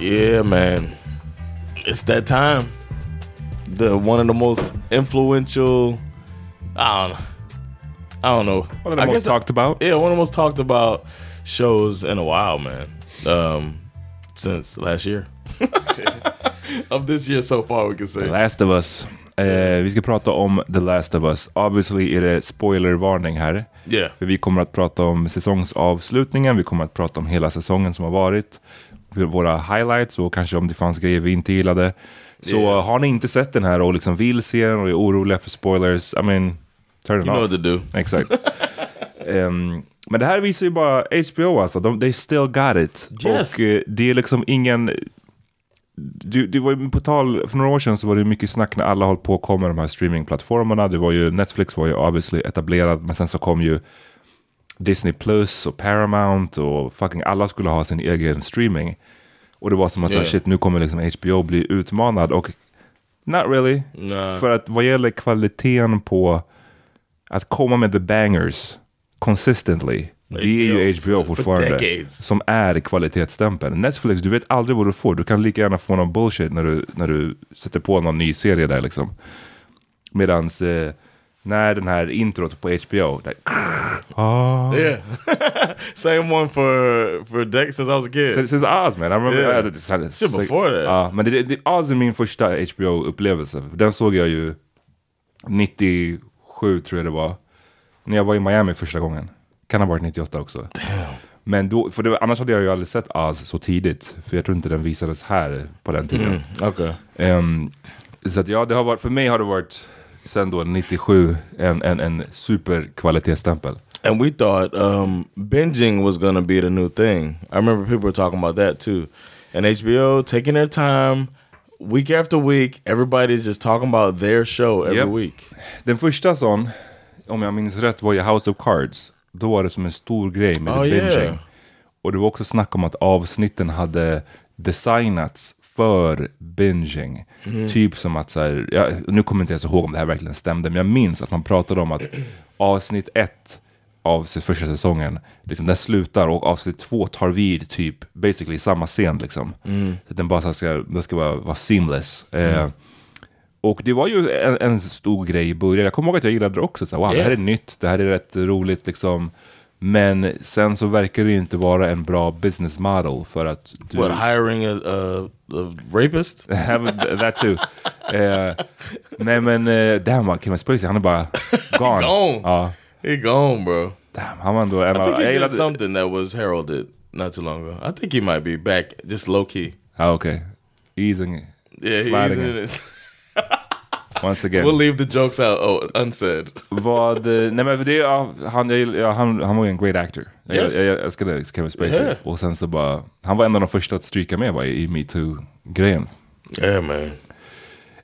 Yeah, man. It's that time. The one of the most influential I don't know. I don't know. One of the I most talked about. Yeah, one of the most talked about shows in a while, man. Um since last year. of this year so far we can The say. Last of Us. Eh, vi ska prata om The Last of Us. Obviously är det spoilervarning här. Yeah. För vi kommer att prata om säsongsavslutningen, vi kommer att prata om hela säsongen som har varit. Våra highlights och kanske om det fanns grejer vi inte gillade. Så Yeah. har ni inte sett den här och liksom vill se den och är oroliga för spoilers, I mean, turn it You know off. what to do. Exakt. Ehm, men det här visar ju bara HBO alltså, de, they still got it. Yes. Och eh, det är liksom ingen... Det, det var ju på tal, för några år sedan så var det mycket snack när alla höll på att komma de här streamingplattformarna. Det var ju, Netflix var ju obviously etablerad, men sen så kom ju Disney Plus och Paramount och fucking alla skulle ha sin egen streaming. Och det var som att Yeah. shit, nu kommer liksom HBO bli utmanad och not really. Nah. För att vad gäller kvaliteten på att komma med the bangers consistently. Det är ju HBO HBO for fortfarande. Som är kvalitetsstämpeln. Netflix, du vet aldrig vad du får. Du kan lika gärna få någon bullshit när du, när du sätter på någon ny serie där liksom. Medans eh, när den här introt på HBO. Där, ah. Yeah. Same one for for Dex since I was a kid. Since, since Oz man, I remember Yeah. uh, this had- Shit before that. Ja, men det, det, Oz är min första HBO-upplevelse. Den såg jag ju 97 tror jag det var. När jag var i Miami första gången. Kan ha varit 98 också. Men då, för det, annars hade jag ju aldrig sett Oz så tidigt. För jag tror inte den visades här på den tiden. Okay. Ehm, så att ja, det har varit, för mig har det varit sen då 97 en, en, en superkvalitetsstämpel. And we thought um, binging was to be the new thing. I remember people were talking about that too. And HBO taking their time week after week. Everybody's just talking about their show every Yep. week. Den första sån, om jag minns rätt, var ju House of Cards. Då var det som en stor grej med Oh, binging. yeah. Och det var också snack om att avsnitten hade designats för binging. Mm. Typ som att så här, ja, nu kommer jag inte ens ihåg om det här verkligen stämde, men jag minns att man pratade om att avsnitt ett av första säsongen, liksom, den slutar och avsnitt två tar vid typ basically samma scen liksom. Mm. Så den bara ska, den ska vara, vara seamless. Eh, och det var ju en, en stor grej i början. Jag kommer ihåg att jag gillade det också. Så wow, det här är nytt, det här är rätt roligt liksom. Men sen så verkar det ju inte vara en bra business model för att du... What, hiring a, a, a rapist? That too. Eh, nej men, uh, damn Kevin Spacey, han är bara gone. Gone. Ja, He gone, bro. damn, han var ändå en I think he did gillade- something that was heralded not too long ago. I think he might be back, just low key. Ja, okej. Easing, Yeah, he's sliding in it. once again. We'll leave the jokes out oh, unsaid. Vad, eh, nej men det, han, jag, han, han var ju en great actor. Jag, Yes. jag, jag älskade Kevin Spacey. Yeah. Och sen så bara, han var en av de första att stryka med i, i metoo-grejen. Yeah, man.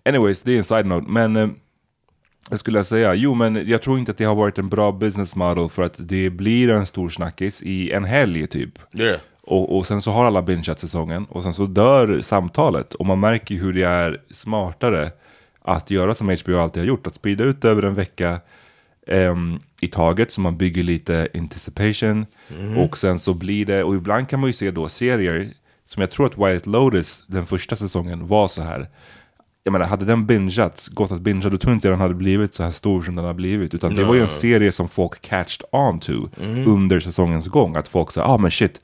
Anyways, det är en side note. Men eh, jag skulle säga, jo men jag tror inte att det har varit en bra business model för att det blir en stor snackis i en helg typ. Yeah. Och, och sen så har alla bingeat säsongen och sen så dör samtalet. Och man märker hur det är smartare att göra som HBO alltid har gjort. Att sprida ut över en vecka ehm, i taget så man bygger lite anticipation. Och sen så blir det, och ibland kan man ju se då serier som jag tror att White Lotus, den första säsongen, var så här. Jag menar, hade den bingeats, gått att bingea, då tror jag inte den hade blivit så här stor som den har blivit. Utan det var ju en serie som folk catched on to under säsongens gång. Att folk sa, ah men shit,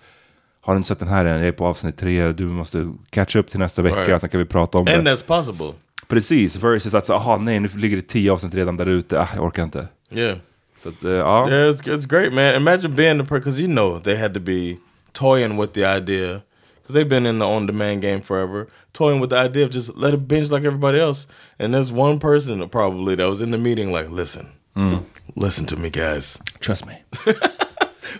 har du inte sett den här än? Jag är på avsnitt tre, du måste catch up till nästa vecka, Right. sen kan vi prata om And det. that's possible. Precis, versus att aha nej, nu ligger det tio avsnitt redan där ute, ah, jag orkar inte. Yeah. Så att, eh, ja. Yeah, it's, it's great, man. Imagine being the person, because you know they had to be toying with the idea, because they've been in the on demand game forever, toying with the idea of just let it binge like everybody else. And there's one person probably that was in the meeting like, listen, listen to me, guys. Trust me.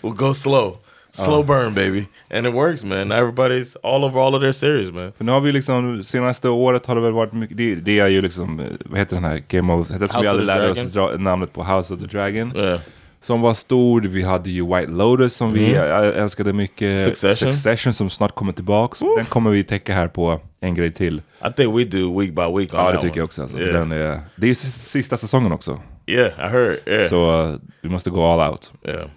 We'll go slow. Slow burn, baby. And it works, man. Everybody's all over all of their series, man. För nu har vi liksom, senaste året har det väl varit mycket, det, det är ju liksom, eh, vad heter den här Game of, det som House vi aldrig lärde oss dra, namnet på, House of the Dragon. Yeah. Som var stor, vi hade ju White Lotus som vi ä- älskade mycket. Mm. Succession. Succession som snart kommer tillbaks. Den kommer vi täcka här på en grej till. I think we do week by week Ja, det tycker one. jag också. Alltså, Yeah. den är, det är ju sista säsongen också. yeah, I heard. Yeah. Så eh, vi måste gå all out. yeah.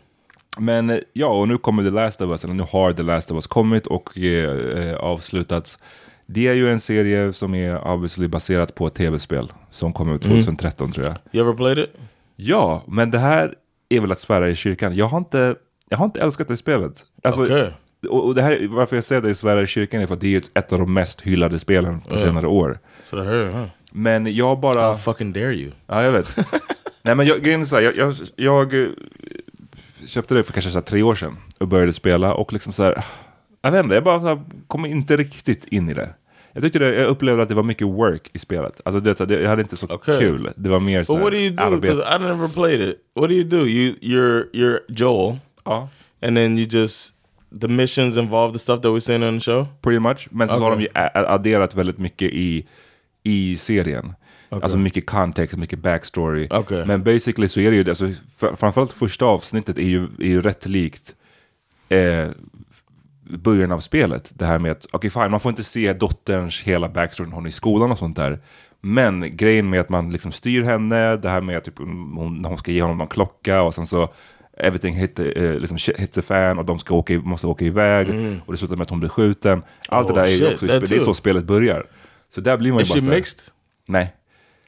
Men eh, ja, och nu kommer The Last of Us, eller nu har The Last of Us kommit och eh, eh, avslutats. Det är ju en serie som är obviously baserat på ett tv-spel som kom ut 2013 tror jag. You ever played it? Ja, men det här är väl att svära i kyrkan. Jag har inte, jag har inte älskat det spelet. Alltså, Okej. och, det här, varför jag säger det i svära i kyrkan är för att det är ett- av de mest hyllade spelen på senare år. I heard, huh? Men jag bara... How fucking dare you? Ja, jag vet. Nej, men jag, grejen är så här, jag, jag, jag köpte det för kanske så tre år sedan och började spela och liksom så här, jag vet inte, jag bara så här, kom inte riktigt in i det. Jag tyckte det, jag upplevde att det var mycket work i spelet. Alltså det, det, jag hade inte så Okej. kul. Det var mer så But här, what do you do? Because I never played it. What do you do? You you're you're Joel, Ja, and then you just the missions involve the stuff that we're saying on the show. pretty much. Men så har de ju adderat väldigt mycket i, i serien. Alltså mycket kontext, mycket backstory. Okej. Men basically så är det ju, alltså, fr- framförallt första avsnittet är ju, är ju rätt likt eh, början av spelet. Det här med att, okej fine, man får inte se dotterns hela backstory när hon är i skolan och sånt där. Men grejen med att man liksom styr henne, det här med att typ, hon, när hon ska ge honom någon klocka och sen så everything hit eh, liksom hit the fan och de ska åka, måste åka iväg och det slutar med att hon blir skjuten. Allt Oh, det där är ju också, det är så spelet börjar. Så där blir man ju Is bara she mixed? Nej.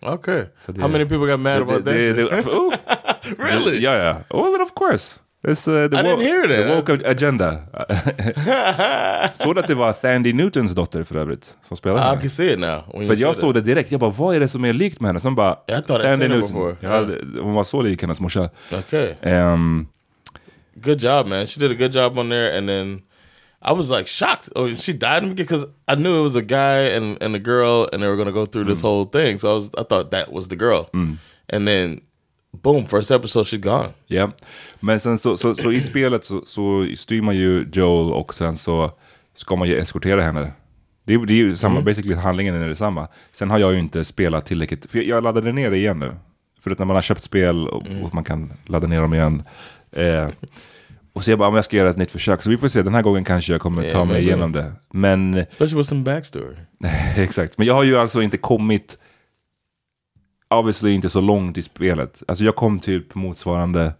Okay. det- How many people got mad about that? Det- shit? oh. Really? Ja. Oh, but of course. It's, uh, the I didn't hear that. The woke agenda. såg att det var Thandy Newtons dotter för övrigt som spelade I henne. can see it now. För jag såg that. det direkt. Jag bara, vad är det som är likt med henne? Sen bara, Yeah, I her Newton. Jag hade, hon var så lik hennes morsa. Okay. Ehm, good job, man. She did a good job on there, and then I was like shocked. Oh, she died because I knew it was a guy and and a girl, and they were gonna go through this whole thing. So I was I thought that was the girl, and then boom, first episode she gone. Ja, men sen så, så, så i spelet så, så styr man ju Joel och sen så ska man ju eskortera henne. Det, är- det är ju samma, basically handlingen är detsamma. Sen har jag ju inte spelat tillräckligt, för jag, jag laddade ner det igen nu. För att när man har köpt spel och, och man kan ladda ner dem igen. Eh, och så jag bara, om jag ska göra ett nytt försök. Så vi får se, den här gången kanske jag kommer ta Ja, mig igenom det. Men Especially with some backstory. Exakt, men jag har ju alltså inte kommit obviously inte så långt i spelet. Alltså jag kom typ motsvarande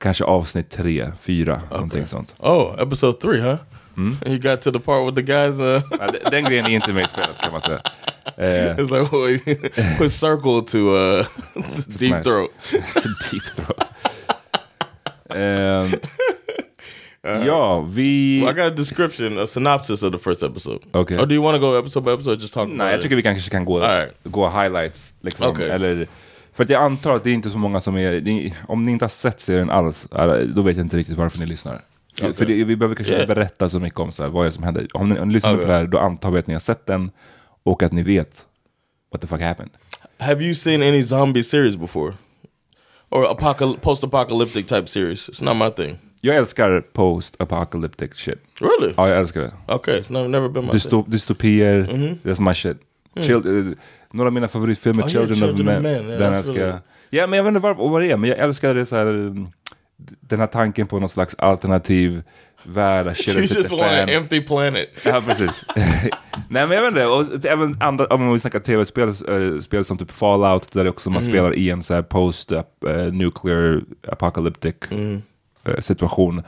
kanske avsnitt tre, fyra, någonting sånt. Oh, episode three, huh? You got to the part with the guys. Uh, Ja, den- grejen är inte med i spelet kan man säga. Eh, it's like wait, put circle to uh, deep smash. throat. to deep throat. Ehm, ja, vi... Well, I got a description, a synopsis of the first episode. Okay. Or do you want to go episode by episode? Just talk. Nej, jag tycker vi kanske kan gå, Alright. gå highlights. Liksom, Okej. eller, för att jag antar att det är inte så många som är... det- Om ni inte har sett serien alls, då vet jag inte riktigt varför ni lyssnar. För- För det, vi behöver kanske Yeah. berätta så mycket om så här, vad är det som händer. Om ni, om ni lyssnar på Okay. det här, då antar vi att ni har sett den och att ni vet what the fuck happened. Have you seen any zombie series before? Or apocal- post-apocalyptic type series? It's not my thing. Jag älskar post-apocalyptic shit. Really? Ja, jag älskar det. Okay, it's never, never been my thing. Dystop, dystopier, that's my shit. Chil- eh, några av mina favoritfilmer, Mm. Oh, yeah, Children, of Children of Men. Men, yeah, den älskar really- jag. Ja, men jag vet inte varför, vad det är, men jag älskar det så här, mm, den här tanken på någon slags alternativ värld. Shit You just want an empty planet. Ja, precis. Nej, men jag vet inte. Och även andra, om vi snackar tv-spel, äh, spel som typ Fallout, där det också man spelar i en så här post-nuclear apocalyptic eh, situation.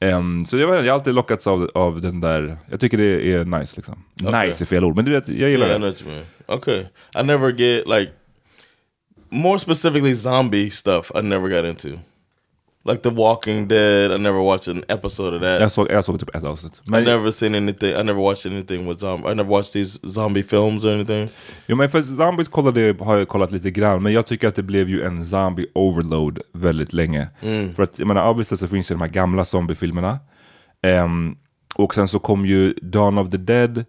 Ehm, så jag, vet, inte, jag har alltid lockats av, av den där, jag tycker det är nice liksom. Okej. Nice är fel ord, men du vet, jag gillar Yeah, det. mean. Okay. I never get like more specifically zombie stuff I never got into. Like The Walking Dead, I never watched an episode of that. Jag såg, jag såg typ ett avsnitt. I never seen anything. I never watched anything with zombie. I never watched these zombie films or anything. jo, men för Zombies kollade, har jag kollat lite grann, men jag tycker att det blev ju en zombie overload väldigt länge. För att, jag menar, obviously så finns ju de här gamla zombiefilmerna. Ehm, och sen så kom ju Dawn of the Dead,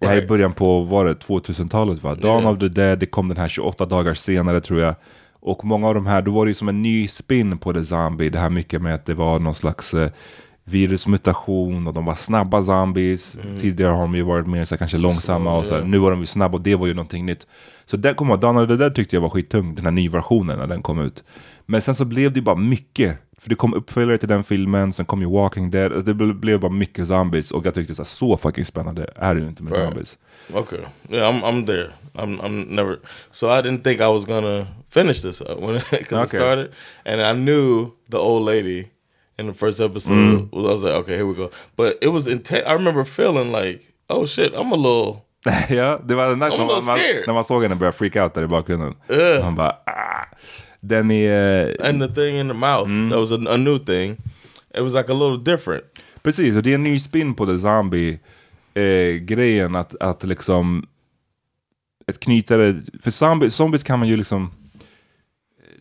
det här är i början på, var det 2000-talet va? Dawn Yeah. of the Dead, det kom den här 28 dagar senare tror jag. Och många av de här, då var det ju som en ny spin på The Zombie. Det här mycket med att det var någon slags eh, virusmutation och de var snabba zombies. Tidigare har de ju varit mer så här, kanske långsamma och så här. Nu var de ju snabba och det var ju någonting nytt. Så den kom ihåg, Dawn of the Dead tyckte jag var skittung, den här nyversionen när den kom ut. Men sen så blev det ju bara mycket. För det kom uppföljare till den filmen, sen kom ju Walking Dead. och Det ble- blev bara mycket zombies och jag tyckte så, här, så fucking spännande är det ju inte med Right. zombies. Okay. Yeah, I'm I'm there. I'm I'm never. So I didn't think I was gonna finish this up when because Okay. it started, and I knew the old lady in the first episode. Mm. I was like, okay, here we go. But it was intense. I remember feeling like, oh shit, I'm a little. ja, det var nice när man, little man, scared. när man såg henne börja freak out där i bakgrunden. Ugh. Man bara, ah. Den är... And the thing in the mouth, Mm. that was a, a new thing. It was like a little different. Precis, och det är en ny spin på the zombie-grejen. att, att liksom... Ett knytare... För zombie, zombies kan man ju liksom...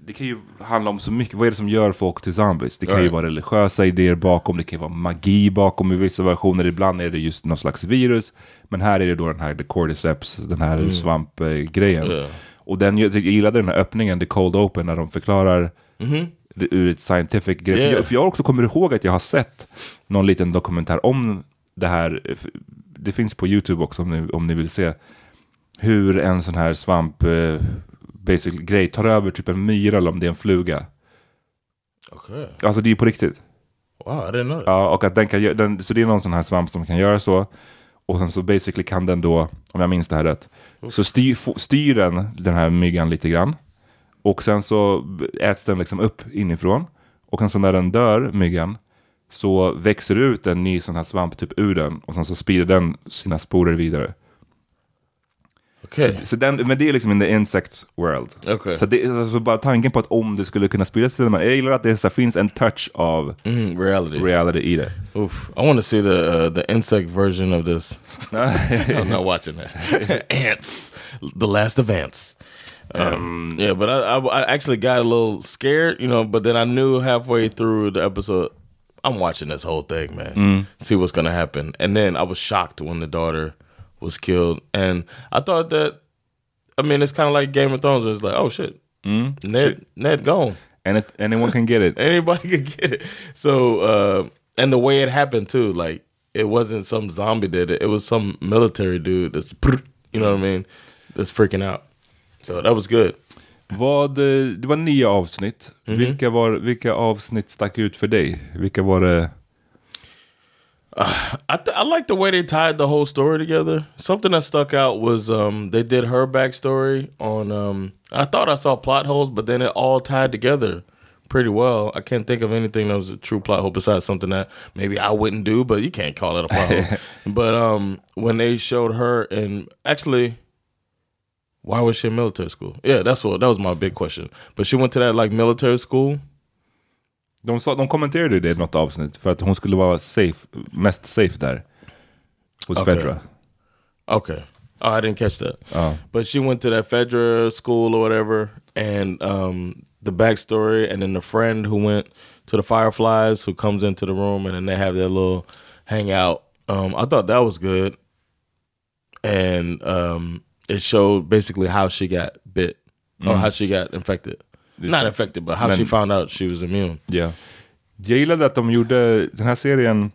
Det kan ju handla om så mycket. Vad är det som gör folk till zombies? Det kan ju vara religiösa idéer bakom, det kan ju vara magi bakom i vissa versioner. Ibland är det just någon slags virus. Men här är det då den här the cordyceps, den här svampgrejen. Yeah. Och den, jag gillade den här öppningen, the cold open, när de förklarar det ur ett scientific grej. För, Yeah. jag, för jag också kommer ihåg att jag har sett någon liten dokumentär om det här. Det finns på YouTube också om ni, om ni vill se. Hur en sån här svamp eh, basic grej tar över typ en myra eller om det är en fluga. Okay. Alltså det är på riktigt. Wow, I didn't. Ja, och att den kan, den, så det är någon sån här svamp som kan göra så. Och sen så basically kan den då, om jag minns det här rätt, så styr, styr den den här myggan lite grann. Och sen så äts den liksom upp inifrån. Och sen så när den dör, myggan, så växer det ut en ny sån här svamp typ ur den. Och sen så sprider den sina sporer vidare. Okay. Så den, men det är liksom in the insect world. Okay. Så det, alltså bara tanken på att om det skulle kunna spridas till man, jag gillar att det så finns en touch av Mm, reality. reality i det. Oof. I want to see the uh, the insect version of this. I'm not watching that. ants, the last of ants. Um, yeah, but I, I, I actually got a little scared, you know. But then I knew halfway through the episode, I'm watching this whole thing, man. See what's gonna happen. And then I was shocked when the daughter was killed, and I thought that. I mean, it's kind of like Game of Thrones. It's like, oh shit, Ned, Ned gone. And it, anyone can get it. Anybody can get it. So, uh, and the way it happened too, like it wasn't some zombie did it. It was some military dude that's, you know what I mean, that's freaking out. So that was good. Vad, eh, det var nio avsnitt. Mhm. Vilka, var, vilka avsnitt stack ut för dig? Vilka var det? I th- I like the way they tied the whole story together. Something that stuck out was um, they did her backstory on. Um, I thought I saw plot holes, but then it all tied together pretty well. I can't think of anything that was a true plot hole besides something that maybe I wouldn't do, but you can't call it a plot hole. But um, when they showed her and actually. Why was she in military school? Yeah, that's what that was my big question. But she went to that like military school. De, sa, de kommenterade det i något avsnitt för att hon skulle vara safe, mest safe där. Hos Okay. Fedra. Okay. Oh, I didn't catch that. Oh. But she went to that Fedra school or whatever, and um, the backstory, and then the friend who went to the Fireflies who comes into the room, and then they have their little hangout. Um, I thought that was good, and um, it showed basically how she got bit or how she got infected. Not infected, but how Men- she found out she was immune. Ja. Jag gillade att de gjorde den här serien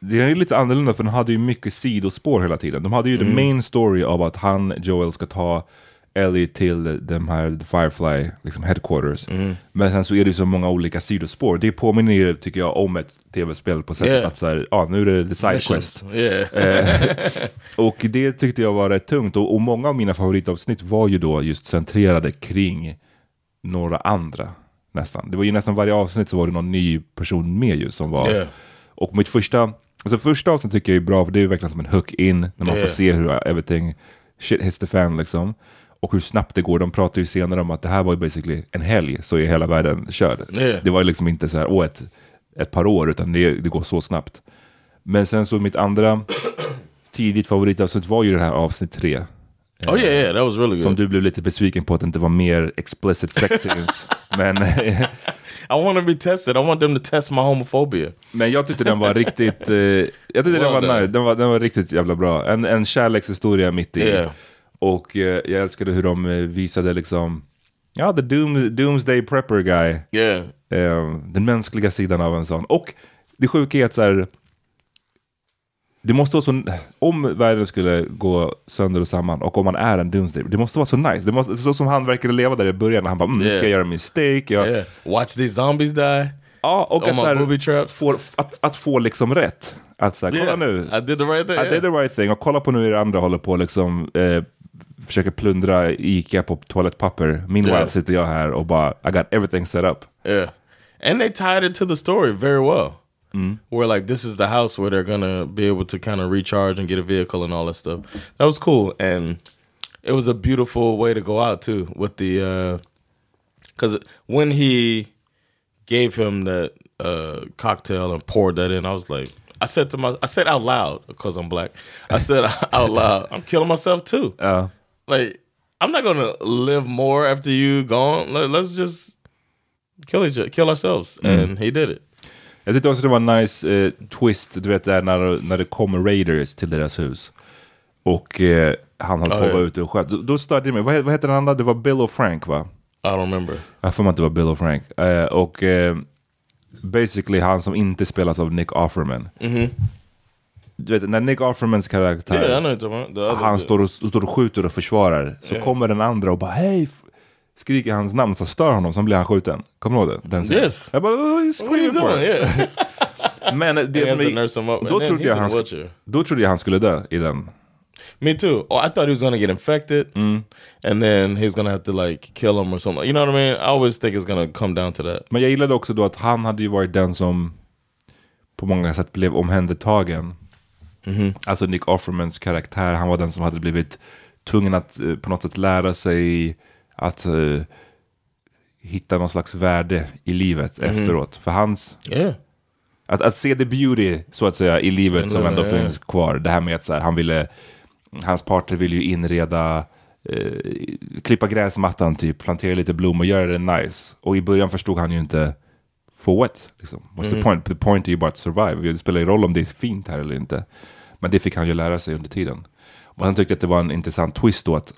det är lite annorlunda för den hade ju mycket sidospår hela tiden. De hade ju the main story av att han, Joel, ska ta Ellie till de här the Firefly liksom headquarters. Men sen så är det ju så många olika sidospår. Det påminner ju, tycker jag, om ett tv-spel på sättet Yeah. att så här, ja, nu är det the side quest. Missions. Yeah. Och det tyckte jag var rätt tungt. Och, och många av mina favoritavsnitt var ju då just centrerade kring några andra. Nästan. Det var ju nästan varje avsnitt så var det någon ny person med ju som var... Yeah. Och mitt första, alltså första avsnitt tycker jag är bra, för det är verkligen som en hook in, när man får se hur everything shit hits the fan liksom. Och hur snabbt det går. De pratar ju senare om att det här var ju basically en helg så är hela världen körd. Yeah. Det var ju liksom inte så här, åh, ett, ett par år, utan det, det går så snabbt. Men sen så mitt andra tidigt favoritavsnitt var ju det här avsnitt tre. Oh yeah, yeah, that was really good. Som du blev lite besviken på att det inte var mer explicit sex scenes. Men, I want to be tested. I want them to test my homophobia. men jag tyckte den var riktigt, eh, jag tyckte den, Well var done. nice. den, var, den var riktigt jävla bra. En, en kärlekshistoria mitt i. Yeah. Och eh, jag älskade hur de eh, visade liksom, ja, the doom, doomsday prepper guy. Yeah. Eh, den mänskliga sidan av en sån. Och det sjuka är att så här, det måste vara så, om världen skulle gå sönder och samman och om man är en doomsday, det måste vara så nice. Det måste, så som han verkade leva där i början, när han bara, mm, nu ska Yeah. jag göra min steak. Jag, Yeah. Watch these zombies die. Ja, och att, här, får, att, att få liksom rätt. Att så här, kolla Yeah. nu, I did the right thing. I did the right thing. Och kolla på nu hur andra håller på liksom, eh, försöker plundra Ica på toalettpapper. Meanwhile Yeah. sitter jag här och bara, I got everything set up. Yeah. And they tied it to the story very well. Where like this is the house where they're gonna be able to kind of recharge and get a vehicle and all that stuff. That was cool, and it was a beautiful way to go out too with the because when he gave him that uh, cocktail and poured that in, I was like, I said to my, I said out loud because I'm black. I said out loud, I'm killing myself too. Ja. Like I'm not gonna live more after you gone. Let, let's just kill each other, kill ourselves, and he did it. Jag tyckte också det var en nice eh, twist, du vet där när, när det kommer raiders till deras hus. Och eh, han höll på att vara ute och sköt. Då, då störde det mig, vad, vad heter den andra? Det var Bill och Frank va? I don't remember. Jag mig att det var Bill och Frank. Eh, och eh, basically han som inte spelas av Nick Offerman. Du vet, när Nick Offermans karaktär. Yeah, other han dude. står och, står och skjuter och försvarar. Så kommer den andra och bara hej! Skriker hans namn så stör honom, så blir han skjuten. Kommer du ihåg det? Den scenen. Yes. Jag bara, What are you screaming for. Yeah. Men det som är, då, trodde jag han, då trodde jag han skulle dö i den. Me too. Oh, I thought he was gonna get infected, and then he's gonna have to like kill him or something. You know what I mean? I always think it's gonna come down to that. Men jag gillade också då att han hade ju varit den som på många sätt blev omhändertagen. Alltså Nick Offermans karaktär, han var den som hade blivit tvungen att eh, på något sätt lära sig att eh, hitta någon slags värde i livet efteråt. För hans, Yeah. att, att se the beauty så att säga i livet som ändå finns kvar. Det här med att så här, han ville, hans partner ville ju inreda eh, klippa gräsmattan typ, plantera lite blommor, göra det nice. Och i början förstod han ju inte for what? Liksom. What's the point? The point är ju bara att survive. Det spelar ju roll om det är fint här eller inte. Men det fick han ju lära sig under tiden. Och han tyckte att det var en intressant twist då att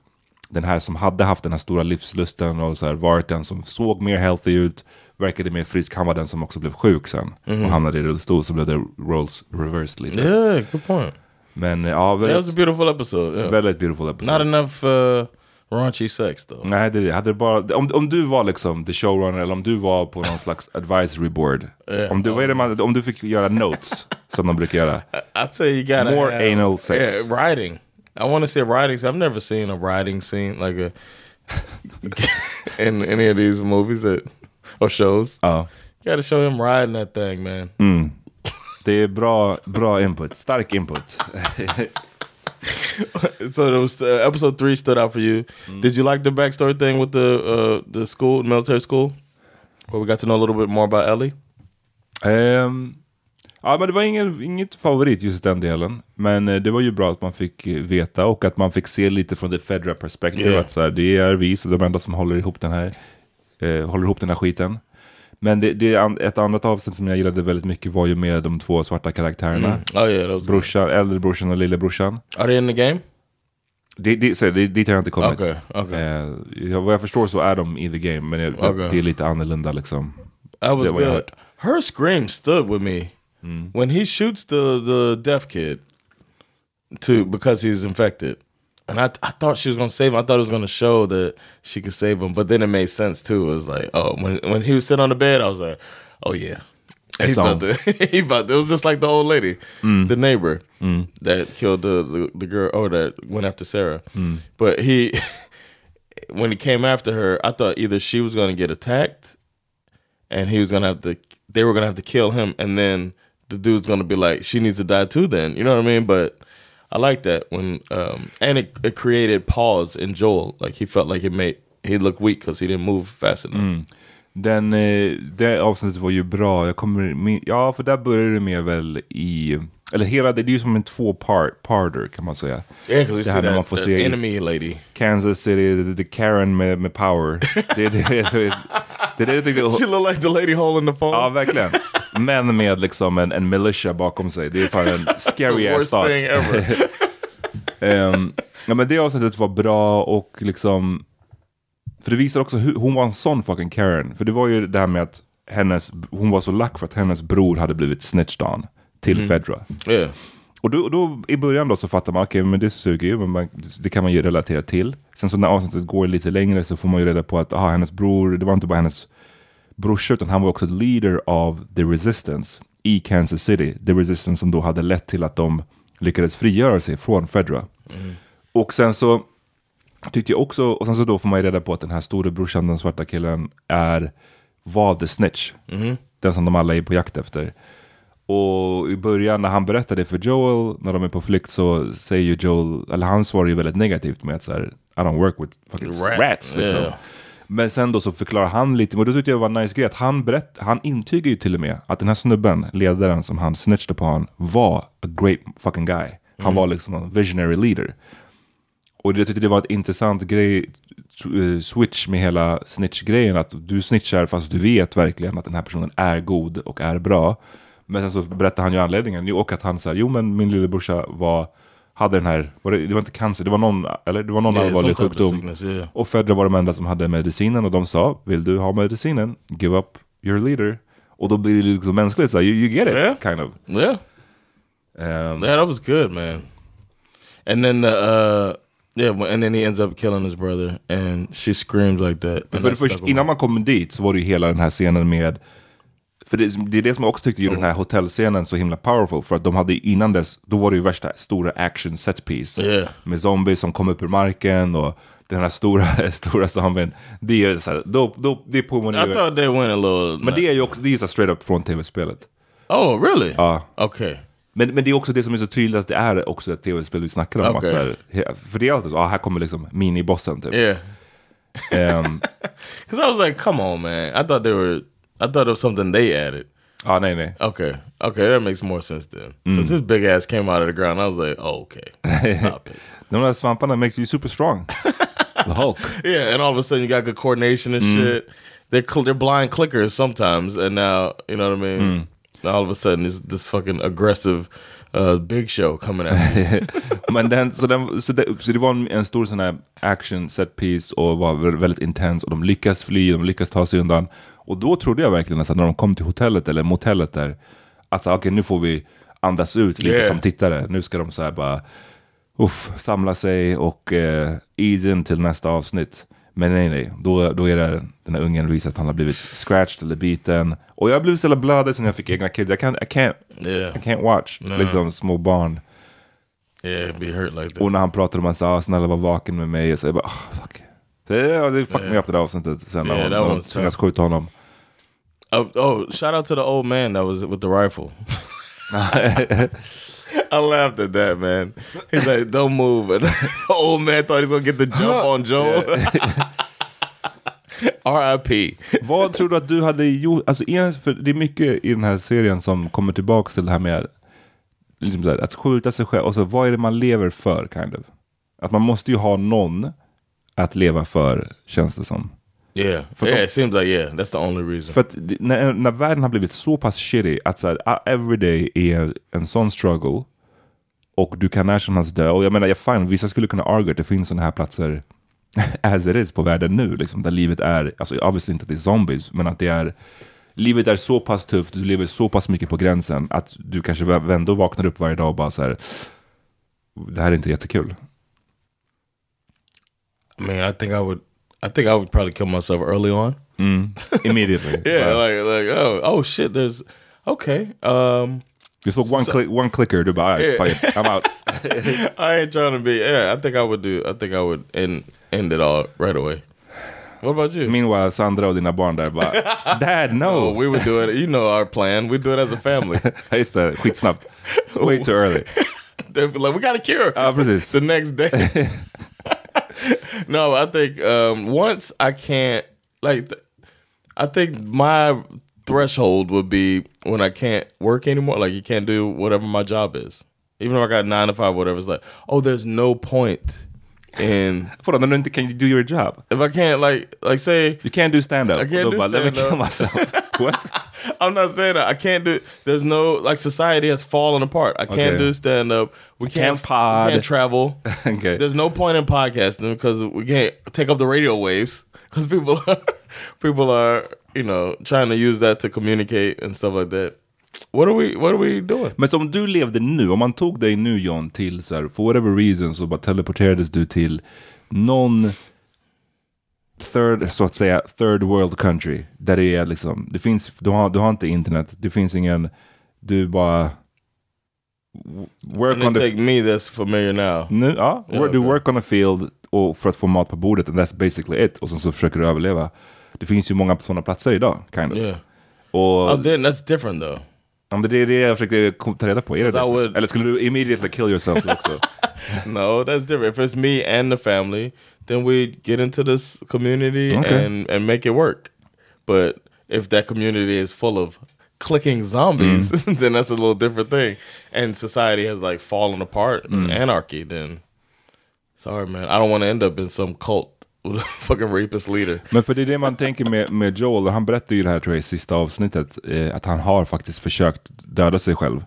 den här som hade haft den här stora livslusten och så här, varit den som såg mer healthy ut, verkade mer frisk, han var den som också blev sjuk sen. Och hamnade i rullstol så blev det roles reversed lite. Yeah, good point. Men ja, That was a väldigt, beautiful episode. Yeah. väldigt beautiful episode. Not enough uh, raunchy sex though. Nej, det är det. Hade det bara, om, om du var liksom the showrunner eller om du var på någon slags advisory board. Yeah. om, du, vad är det man, om du fick göra notes, som de brukar göra. I'd say you gotta More have, anal sex. Yeah, writing. I want to a writing. I've never seen a writing scene like a in any of these movies that or shows. Ja. You got to show him riding that thing, man. Det är bra, bra input, stark input. so it was uh, episode three stood out for you. Did you like the backstory thing with the uh, the school, military school, where we got to know a little bit more about Ellie? Ehm, ja, men det var ingen, inget favorit just den delen. Men eh, det var ju bra att man fick eh, veta och att man fick se lite från the Fedra perspektiv. Yeah. Att så här, det är vi, så de enda som håller ihop den här, eh, håller ihop den här skiten. Men det, det är ett annat avsnitt som jag gillade väldigt mycket var ju med de två svarta karaktärerna. Oh yeah, Brorsan, äldre brorsan och lillebrorsan. Are they in the game? Det, det, så, det, dit har jag inte kommit. Okej, okej. Eh, jag, vad jag förstår så är de i the game, men jag, Okej. det är lite annorlunda liksom. That was good. Her scream stood with me when he shoots the the deaf kid to because he's infected. And I, I thought she was gonna save him. I thought it was gonna show that she could save him, but then it made sense too. It was like, oh, when when he was sitting on the bed, I was like, oh yeah, he's It's about to. he about. To, it was just like the old lady, mm. the neighbor mm. that killed the, the the girl or that went after Sarah. Mm. But he, when he came after her, I thought either she was gonna get attacked and he was gonna have to they were gonna have to kill him and then the dude's gonna be like she needs to die too then you know what i mean but i like that when um and it, it created pause in joel like he felt like it made he looked weak because he didn't move fast enough Mm. Den, eh, det avsnittet var ju bra. Jag kommer, min- ja, för där började det med väl i... Eller hela, det är ju som en två-parter kan man säga. yeah Det här när man får se enemy lady Kansas City, the, Karen med, med power. Det, det, det, det, det, det she looked like the lady holding the phone Ja, verkligen. Men med liksom en, en militia bakom sig. Det är fan en scary the ass worst thought. thing ever Ehm, ja, men det avsnittet var bra och liksom... För det visar också hur hon var en sån fucking Karen. För det var ju det här med att hennes, hon var så lack för att hennes bror hade blivit snitched on till Fedra. yeah Och då, då i början då så fattar man, okej men det suger ju, men man, det kan man ju relatera till. Sen så när avsnittet går lite längre så får man ju reda på att aha, hennes bror, det var inte bara hennes brorsa utan han var också leader of the resistance i Kansas City. The resistance som då hade lett till att de lyckades frigöra sig från Fedra. Och sen så tyckte jag också, och sen så då får man ju reda på att den här storebrorsan, den svarta killen, är, var the snitch. Den som de alla är på jakt efter. Och i början när han berättade för Joel, när de är på flykt så säger ju Joel, eller han svarar ju väldigt negativt med att så här, I don't work with fucking Rat. rats. Liksom. Yeah. Men sen då så förklarar han lite, och det tyckte jag var en nice grej, att han, berätt, han intygar ju till och med att den här snubben, ledaren som han snitchade på han, var a great fucking guy. Han var liksom en visionary leader. Och jag tyckte det var ett intressant grej, eh, switch med hela snitch-grejen. Att du snitchar fast du vet verkligen att den här personen är god och är bra. Men sen så berättar han ju anledningen. Och att han säger, jo men min lillebrorsa var, hade den här, var det, det var inte cancer, det var någon, eller det var någon Yeah, allvarlig of sjukdom. sickness, yeah. Och Fedra var de enda som hade medicinen och de sa, vill du ha medicinen, give up your leader. Och då blir det liksom mänskligt, så you, you get it, Yeah. kind of. yeah Um, Yeah, that was good, man. And then the uh yeah, and then he ends up killing his brother, and she screams like that. För det with innan man kommer dit så var det ju hela den här scenen med för det, det är det som jag också tyckte gjorde den här hotellscenen så himla powerful. För att de hade innan dess, då var det ju värsta stora action set piece. Yeah. Med zombies som kom upp ur marken och den här stora, stora zombien. Det är så här, då, då, det påminner I ju... thought they went a little. Men det är ju också, det är så straight up från tv-spelet. oh, really? Ja. Okay. Men, men det är också det som är så tydligt att det är också ett tv-spel vi snackar om. Okej. Att här, för det är alltid så, ah, här kommer liksom minibossen typ. Yeah. Ehm, Because I was like, come on, man. I thought they were. I thought it was something they added. Oh, nej nej. Okay. Okay, that makes more sense then. Because his big ass came out of the ground. I was like, oh, okay. Stop it. De där svamparna makes you super strong. The Hulk. Yeah, and all of a sudden you got good coordination and Mm. shit. They're cl- they're blind clickers sometimes, and now you know what I mean. Mm. All of a sudden, it's this fucking aggressive uh, big show coming you. Men den, så, den, så, det, så det var en, en stor sån här action set piece och var vä- väldigt intens och de lyckas fly, de lyckas ta sig undan. Och då trodde jag verkligen att när de kom till hotellet eller motellet där, att så, okej nu får vi andas ut lite Yeah. som tittare. Nu ska de så här bara uff, samla sig och eh, ease in till nästa avsnitt. Men nej, nej, då, då är det den här ungen visar att han har blivit scratched eller biten. Och jag blev så jävla blödig sen jag fick egna kids. I can't, I can't, Yeah. I can't watch liksom små barn. yeah, be hurt like that. Och när han pratade om att ah, snälla var vaken med mig, så jag bara, oh, fuck. Det, ja, det fuckade mig upp det där avsnittet sen Yeah, när, de tough. skjuta honom. Oh, oh, shout out to the old man that was with the rifle. I laughed at that man. He's like, "Don't move," and the old man thought he's gonna get the jump on Joel. R.I.P. Vad tror du att du hade gjort? Alltså, en- för det är mycket i den här serien som kommer tillbaka till det här med liksom så här, att skjuta sig själv. Och så, vad är det man lever för, kind of? Att man måste ju ha någon att leva för, känns det som. Yeah, For yeah. the- It seems like yeah, that's the only reason. För att när, när världen har blivit så pass shitty att så här, everyday är en sån struggle och du kan när som helst dö. Och jag menar, jag fine, vissa skulle kunna argue att det finns sådana här platser as it is på världen nu, liksom, där livet är, alltså obviously inte att det är zombies, men att det är Livet är så pass tufft, du lever så pass mycket på gränsen att du kanske ändå vaknar upp varje dag och bara så här. Det här är inte jättekul. I mean, I think I would. I think I would probably kill myself early on. Immediately. Yeah, like like oh oh shit. There's okay. Um, såg one, click, one clicker, du bara, Yeah. I'm out. I ain't trying to be. Yeah, I think I would do. I think I would end end it all right away. What about you? Meanwhile, Sandra och dina barn där bara, Dad, no! oh, we would do it. You know our plan. We do it as a family. Ja, Just det, skitsnabbt. Way too early. They'd be like, we got a cure. Ja, precis. the next day. no, I think um, once I can't like. Th- I think my threshold would be when I can't work anymore. Like you can't do whatever my job is, even if I got nine to five, whatever. It's like, oh, there's no point in Vadå, när du inte kan do your job? if I can't like like say You can't do stand-up. I can't do bara, let me kill myself. What? I'm not saying that I can't do. There's no like society has fallen apart. I can't Okay. do stand up. We can't can't, pod. We can't travel. Okay. There's no point in podcasting because we can't take up the radio waves because people are, people are you know trying to use that to communicate and stuff like that. What are we What are we doing? Men som du levde nu, om man tog dig nu John till så här, for whatever reason så bara teleporterades du till någon third, så att säga, third world country. Där det är liksom, det finns, du har, du har inte internet, det finns ingen, du bara work And on the take me that's familiar now. Nu, ja, work, du okej. work on a field och för att få mat på bordet and that's basically it. Och sen så försöker du överleva. Det finns ju många sådana platser idag, kind of. Yeah. Och Oh, then that's different though. ja, men det är det jag försöker ta reda på. Är det would- Eller skulle du immediately kill yourself också? No, that's different. If it's me and the family, then we get into this community Okay. and and make it work. But if that community is full of clicking zombies, then that's a little different thing. And society has like fallen apart, anarchy. Then sorry, man, I don't want to end up in some cult fucking rapist leader. Men för det är det man tänker med, med Joel, och han berättar ju det här tror jag i sista avsnittet, eh, att han har faktiskt försökt döda sig själv.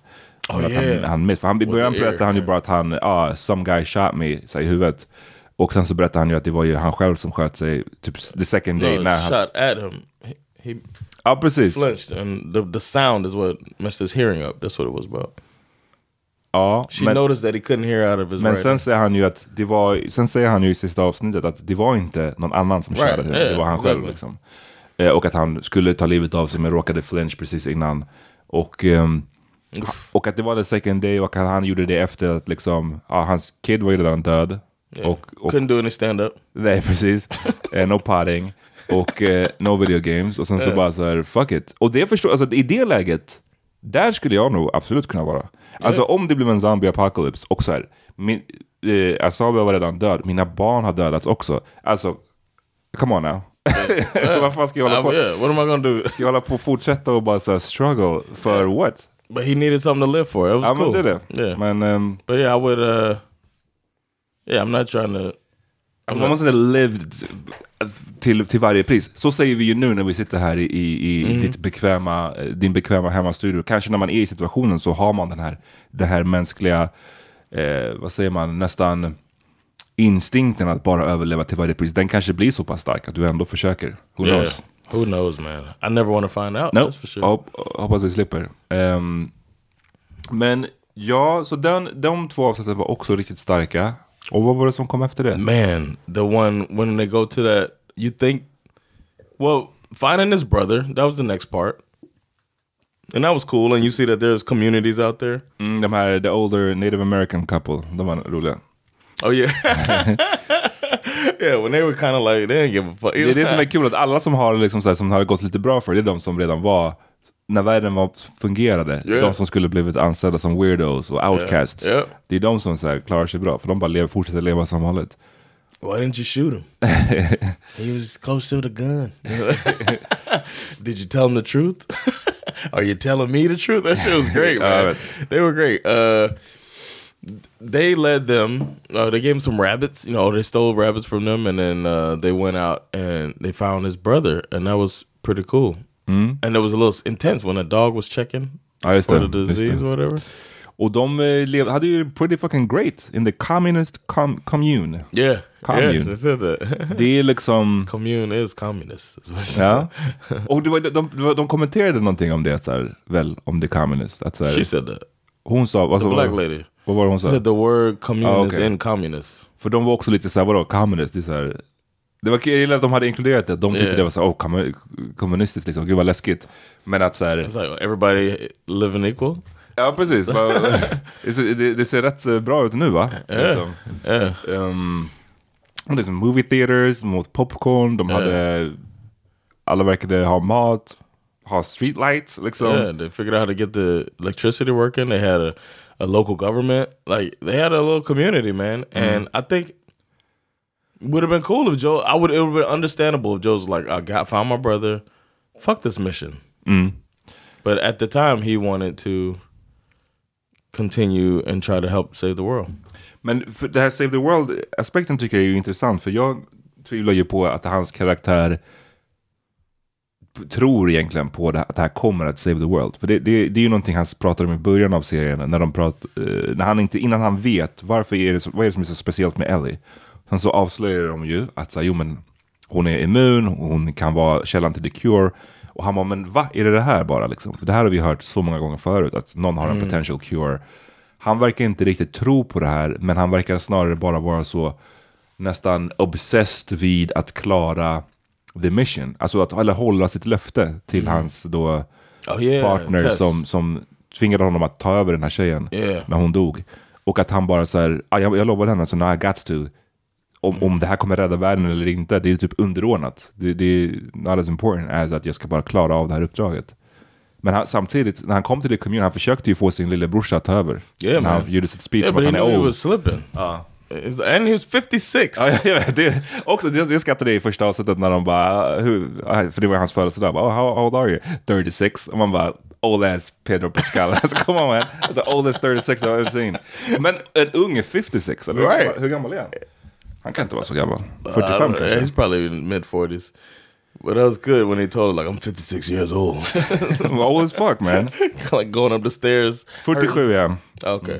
Oh, yeah. han, han, miss- för han, I början berättade han ju bara att han, ah, some guy shot me, så i huvudet. Och sen så berättade han ju att det var ju han själv som sköt sig, typ the second day. No, när han, shot at him. He, he ja precis. flinched, and the the sound is what messed his hearing up. That's what it was about. Ja, She men, noticed that he couldn't hear out of his men right. sen säger han ju att det var, sen säger han ju i sista avsnittet att det var inte någon annan som Right, körde det, det yeah, var han själv exactly. liksom. Eh, och att han skulle ta livet av sig men råkade flinch precis innan. Och, och att det var the second day och att han gjorde det efter att liksom, ja, hans kid var ju redan död. Och, och, Couldn't do any stand up. nej precis, eh, no potting. Och eh, no video games. Och sen så bara så här, fuck it. Och det förstår, alltså i det läget, där skulle jag nog absolut kunna vara. Alltså om det blev en zombie apocalypse och så här, min, eh, Asabia var redan död, mina barn har dödats också. Alltså, come on now. Vad fan ska jag hålla Uh, på? yeah, what am I gonna do? Ska jag hålla på och fortsätta och bara så här, struggle för what? But he needed something to live for. It was Ja cool. men det. Yeah. Men ehm, But yeah, I would. uh Yeah, I'm not trying to. Alltså man måste säga lived till, till varje pris. Så säger vi ju nu när vi sitter här i, i, i ditt bekväma, eh, din bekväma hemmastudio. Kanske när man är i situationen så har man den här, det här mänskliga, eh, vad säger man, nästan instinkten att bara överleva till varje pris. Den kanske blir så pass stark att du ändå försöker. Who Yeah. Who knows, man? I never want to find out. No, That's for sure. hop, hoppas vi slipper. Ehm, men ja, så den, de två avsnitten var också riktigt starka. Och vad var det som kom efter det? Man, the one when they go to that, you think, well, finding his brother, that was the next part. And that was cool. And you see that there's communities out there. Mm, de här, the older native american couple, de var roliga. Oh, yeah. yeah, when they were kind of like, they didn't give a fuck. Det är det som är kul, att alla som har, liksom så här, som har gått lite bra för det, är de som redan var, när världen var, fungerade, Yeah. de som skulle blivit ansedda som weirdos och outcasts. Yeah. Det är de som så här, klarar sig bra, för de bara lever, fortsätter leva som vanligt. Why didn't you shoot him? he was close to the gun. Did you tell him the truth? Are you telling me the truth? That shit was great, man. they were great. Uh, they led them. Uh, they gave him some rabbits. You know, they stole rabbits from them, and then uh, they went out and they found his brother, and that was pretty cool. And it was a little intense when a dog was checking Ja, just for det. the disease or whatever. Och de eh, lev, hade ju pretty fucking great in the communist com commune. Yeah, Commune. yeah, they said that. Det är liksom... Commune is communist. is Ja. Och det var, de, de, de kommenterade någonting om det, så här, väl, om the communist. Att, så här, She said that. hon sa, alltså, The black lady. Vad var det hon sa? the word commune Ah, okay. in communist. För de var också lite såhär, vadå, communist? Det är så här, det var, jag gillar att de hade inkluderat det, de tyckte Yeah. det var så oh, kommu- kommunistiskt liksom, gud vad läskigt. Men att såhär, It's like everybody living equal. ja precis, det, det, ser rätt eh, bra ut nu va? Liksom. Yeah. Um, liksom movie theaters, de åt popcorn, de hade, alla verkade ha mat, ha streetlights liksom. Yeah, they figured out how to get the electricity working. They had a, a local government. Like they had a little community, man. Mm-hmm. And I think would have been cool if Joe. I would. It would have been understandable if Joe's like, I got found my brother. Fuck this mission. Mm. But at the time, he wanted to continue and try to help save the world. Men för det här Save the World-aspekten tycker jag är ju intressant, för jag tvivlar ju på att hans karaktär tror egentligen på det, att det här kommer att save the world. För det, det, det är ju någonting han pratar om i början av serien, när de pratar, eh, när han inte, innan han vet varför är det, vad är det som är så speciellt med Ellie. Sen så avslöjar de ju att så här, jo, men, hon är immun, hon kan vara källan till the cure. Och han bara, men va, är det det här bara liksom? För det här har vi hört så många gånger förut, att någon har en potential cure. Han verkar inte riktigt tro på det här, men han verkar snarare bara vara så nästan obsessed vid att klara the mission. Alltså att eller hålla sitt löfte till hans då Oh yeah, partner Tess. som, som tvingade honom att ta över den här tjejen Yeah. när hon dog. Och att han bara så här, "Ah, jag, jag lovade henne så now I got to. Om, om det här kommer rädda världen eller inte, det är typ underordnat. Det, det är not as important as att jag ska bara klara av det här uppdraget. Men han, samtidigt, när han kom till det commun, han försökte ju få sin lillebrorsa att ta över. Yeah, när man. han gjorde sitt speech Yeah, om att han är old. was slipping. It's- And he was 56. Ja, jag vet, det, också, det, det skrattade jag i första avsnittet när de bara, hur, för det var hans födelsedag, bara, oh, how old are you? 36. Och man bara, old as Pedro Pascal. alltså, come on man. Alltså, old as 36 I've ever seen. Men en ung är 56, eller hur, Right. gammal, hur gammal är han? Han kan inte vara så gammal. I 45 don't know. kanske? He's probably in mid 40s. But that was good when he told her, like, I'm 56 years old. old as fuck man. like going up the stairs. 47 är han. Okay.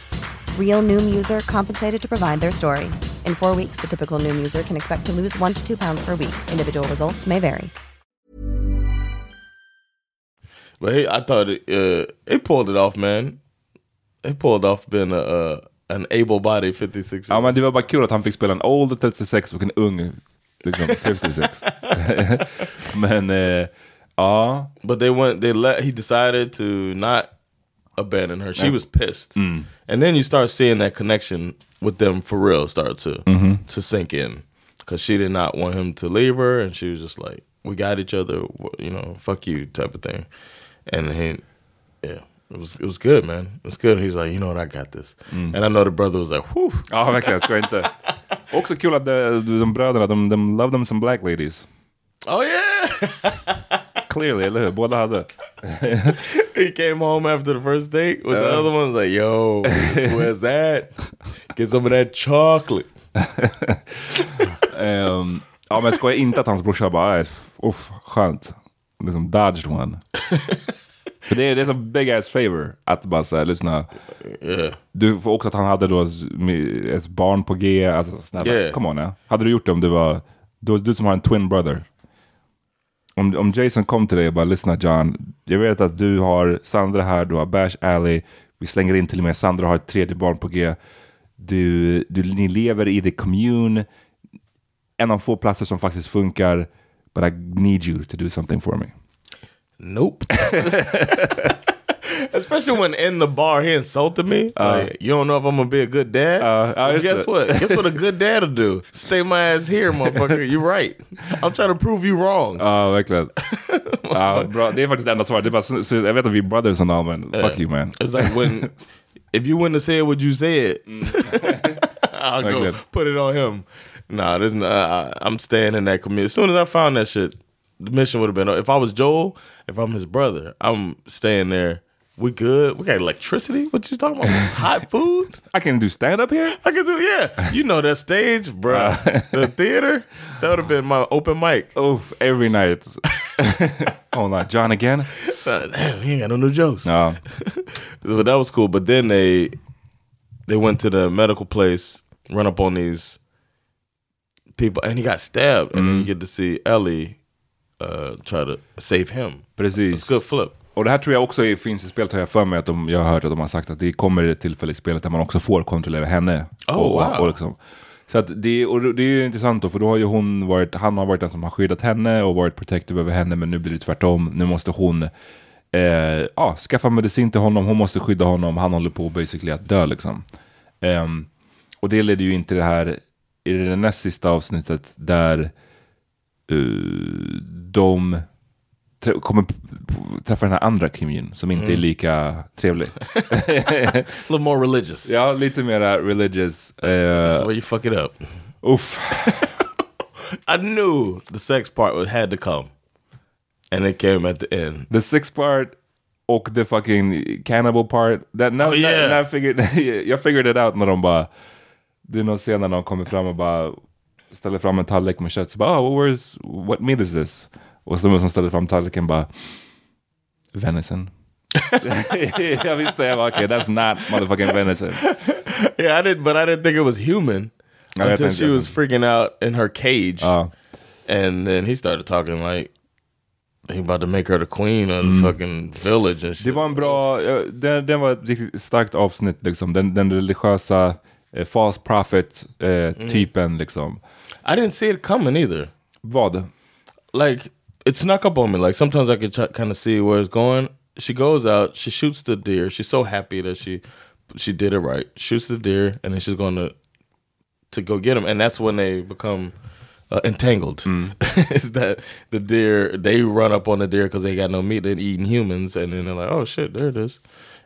Real Noom user compensated to provide their story. In four weeks, the typical Noom user can expect to lose one to two pounds per week. Individual results may vary. But he, I thought it, uh, he pulled it off, man. He pulled off being a, uh, an able-bodied 56 Ja, men det var bara kul att han fick spela en old 36 och en ung liksom, 56. men eh, ja. But they went. They let. He decided to not abandon her. She was pissed, Mm. and then you start seeing that connection with them for real start to Mhm. to sink in, because she did not want him to leave her, and she was just like, "We got each other, you know, fuck you," type of thing. And he, yeah, it was it was good, man. It was good. He's like, you know what, I got this, Mm. and I know the brother was like, whew. Ja, verkligen. Ska inte. Också kul att de, de bröderna, de, de love them some black ladies. Oh yeah. Clearly, eller hur? Båda hade. He came home after the first date with the Uh. other one. Was like, "Yo, where's that? Get some of that chocolate." Ehm, ja, men skoja inte att hans brorsa bara, uff, skönt. Liksom dodged one. För det är, det är som big ass favor att bara säga, lyssna. Yeah. Du får också att han hade då ett barn på G. Alltså snälla, Yeah. come on ja. Hade du gjort det om du var, du, du som har en twin brother. Om, om Jason kom till dig och bara, lyssna John, jag vet att du har Sandra här, du har Bash Alley, vi slänger in till och med Sandra har ett tredje barn på G. Du, du, ni lever i the commune, en av få platser som faktiskt funkar, but I need you to do something for me. Nope. Especially when in the bar he insulted me. like, you don't know if I'm gonna be a good dad. Uh, uh Well, guess the- what? Guess what a good dad will do? Stay my ass here, motherfucker. You're right. I'm trying to prove you wrong. Ja, verkligen. ja, bra. Det är faktiskt det enda svaret. Det är bara, jag vet att vi är brothers and all, men fuck you man. It's like when if you wouldn't have said what you said, mm. I'll Like go put it on him. Nah, this not, I, I'm staying in that community. As soon as I found that shit, the mission would have been. If I was Joel, if I'm his brother, I'm staying there. We good. We got electricity. What you talking about? Hot food. I can do stand up here. I can do. Yeah, you know that stage, bruh. the theater. That would have been my open mic. Oof, every night. Hold on, John again? Uh, Damn, he ain't got no new jokes. No. but that was cool. But then they they went to the medical place, run up on these people, and he got stabbed. And then you get to see Ellie uh, try to save him. Precis. It's a good flip. Och det här tror jag också är- finns i spelet har jag för mig att de, jag har hört att de har sagt att det kommer ett tillfälle i spelet där man också får kontrollera henne. Oh, och, wow. och liksom. Så att det, och det är ju intressant då, för då har ju hon varit, han har varit den som har skyddat henne och varit protective över henne, men nu blir det tvärtom. Nu måste hon eh, ja, skaffa medicin till honom, hon måste skydda honom, han håller på basically att dö liksom. Ehm, och det leder ju in till det här, i det näst sista avsnittet, där eh, de kommer träffa den här andra Kim Jin som inte Mm. är lika trevlig. A little more religious. ja, lite mera religious. That's Uh, where you fuck it up. uff. I knew the sex part had to come, and it came at the end. The six part och the fucking cannibal part. That, när, Oh, yeah. när jag, figured, jag figured it out när de bara... Det är någon scen när de kommer fram och bara ställer fram en tallrik med kött. Så bara, oh, where's, what meat is this? Och så de som ställer fram tallriken bara, venison. jag visste, jag bara, okay, that's not motherfucking venison. Yeah, I didn't, but I didn't think it was human No, until she that- was freaking out in her cage, Ja. and then he started talking like he about to make her the queen of the fucking village and shit. Det var en bra, ja, den, den var ett riktigt starkt avsnitt liksom. Den, den religiösa eh, false prophet eh, typen liksom. I didn't see it coming either. Vad? Like it snuck up on me. Like sometimes I could ch- kind of see where it's going. She goes out, she shoots the deer. She's so happy that she she did it right. Shoots the deer, and then she's going to to go get him, and that's when they become uh, entangled. Is that the deer? They run up on the deer because they got no meat. They're eating humans, and then they're like, "Oh shit, there it is,"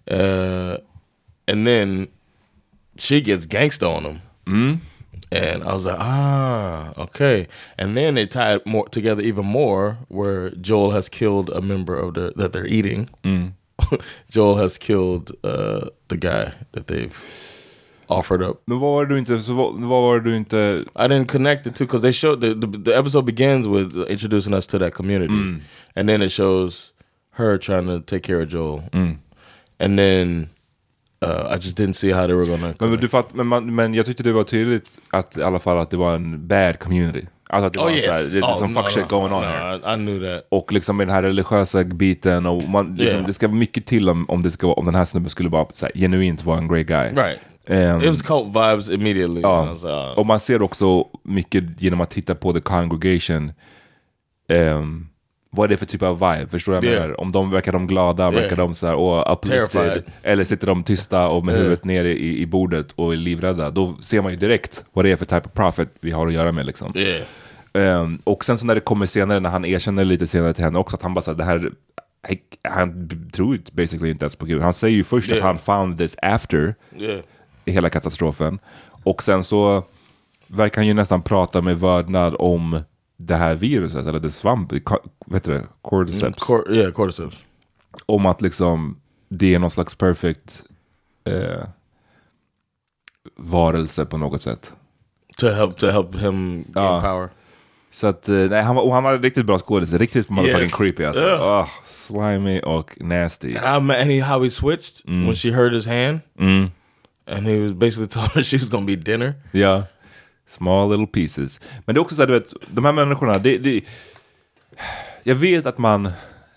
uh, and then she gets gangsta on them. And I was like, ah, okay. And then they tied more together even more, where Joel has killed a member of the that they're eating. Joel has killed uh, the guy that they've offered up. Men vad var det du inte, så vad, vad var det du inte... I didn't connect it to because they showed the, the the episode begins with introducing us to that community, and then it shows her trying to take care of Joel, and then uh, I just didn't see how they were gonna. Men, du fatt, men, man, men jag tyckte det var tydligt att i alla fall att det var en bad community. Alltså att det Oh var yes, så här, det är oh, som no, fuck shit no, going on no, here. I, knew that. Och liksom med den här religiösa biten och man, liksom, Yeah. det ska vara mycket till om, om, det ska, vara- om den här snubben skulle bara så här, genuint vara en great guy. Right. Ehm, It was cult vibes immediately. Ja. Was like, oh. Och man ser också mycket genom att titta på the congregation. ehm, vad är det för typ av vibe? Förstår du vad jag Yeah. menar? Om de verkar de glada, verkar de så här, uplifted. Terrified. Eller sitter de tysta och med Yeah. huvudet nere i, i bordet och är livrädda. Då ser man ju direkt vad det är för type of prophet vi har att göra med. Liksom. Yeah. Ehm, och sen så när det kommer senare, när han erkänner lite senare till henne också, att han bara säger det här, han tror ju basically inte ens på Gud. Han säger ju först att han found this after hela katastrofen. Och sen så verkar han ju nästan prata med vördnad om det här viruset, eller det svamp, vad heter det, cordyceps. Cor- yeah, cordyceps. om att liksom det är någon slags perfect eh, varelse på något sätt. To help to help him gain Ja. power. Så att, eh, nej, han och han var riktigt bra skådis, riktigt motherfucking Yes. creepy alltså. Yeah. Ah, slimy och nasty. And, I, and he, how he switched when she hurt his hand. Mm. And he was basically telling her she was gonna be dinner. Ja, small little pieces. Men det är också så här, du vet, de här människorna, det, det, jag vet att man,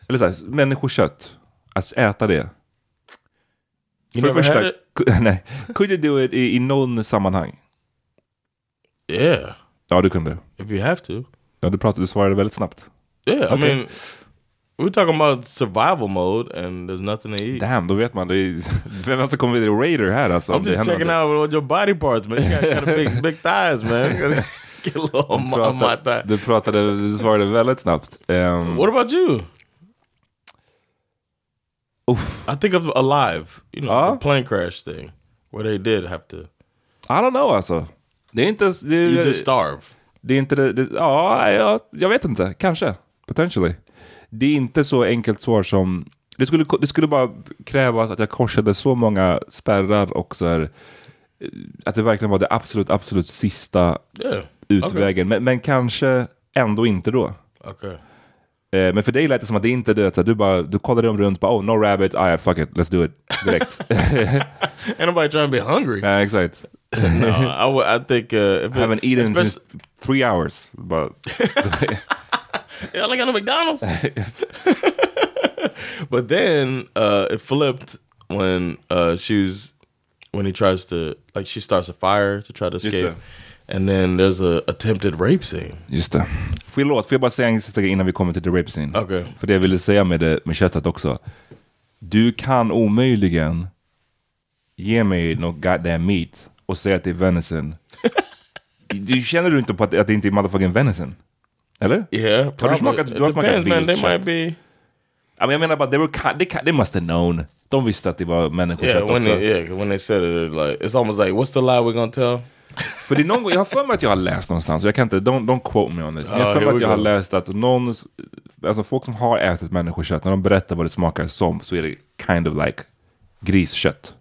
eller så här, människokött, att äta det. You För det första, had ku- nej, could you do it i, i någon sammanhang? Yeah, Ja, du kunde. if you have to. Ja, du pratade, du svarade väldigt snabbt. Yeah, I Okay. mean, we're talking about survival mode, and there's nothing to eat. Damn, då vet man. Vem som kommer bli Raider här alltså? I'm just checking någonting. out your body parts, man. You got kind of big, big thighs, man. Get a little on my, on my thigh. Du pratade, du svarade väldigt snabbt. Um, What about you? Uff. I think of Alive, you know, Ah? the plane crash thing, where they did have to. I don't know alltså. Det är inte... Det, You just starve. Det är inte det, det ja, ja, jag vet inte. Kanske. Potentially. Det är inte så enkelt svar som... Det skulle, det skulle bara krävas att jag korsade så många spärrar och så här, eh, Att det verkligen var det absolut, absolut sista Yeah. utvägen. Men, men kanske ändå inte då. Okay. Eh, men för dig lät det som att det inte är det. Du, bara, du kollade om runt, bara, oh no rabbit, ah, yeah, fuck it, let's do it direkt. Ain't nobody trying to be hungry. ja, exakt. no, I, would- I think uh, if I haven't eaten especially- since three hours. But, Yeah, like on the McDonald's. but then uh, it flipped when uh, she was when he tries to like she starts a fire to try to escape, and then there's a attempted rape scene. Just det. Förlåt, får jag bara säga en sista grej innan vi kommer till the rape scene? Okej. För det jag ville säga med, det, med köttet också. Du kan omöjligen ge mig något goddamn meat och säga att det är venison. du känner du inte på att, att det inte är motherfucking venison? Eller? Yeah, Har du smakat, du har smakat man. They might be. Ja, men jag menar bara, they, were, they, they must have known. De visste att det var människokött Yeah, when också. they, yeah, when they said it, like it's almost like, what's the lie we're gonna tell? För det är någon gång, jag har för mig att jag har läst någonstans, jag kan inte, don't, don't quote me on this. Men jag har Ah, för mig att jag har läst att någon, alltså folk som har ätit människokött, när de berättar vad det smakar som, så är det kind of like griskött.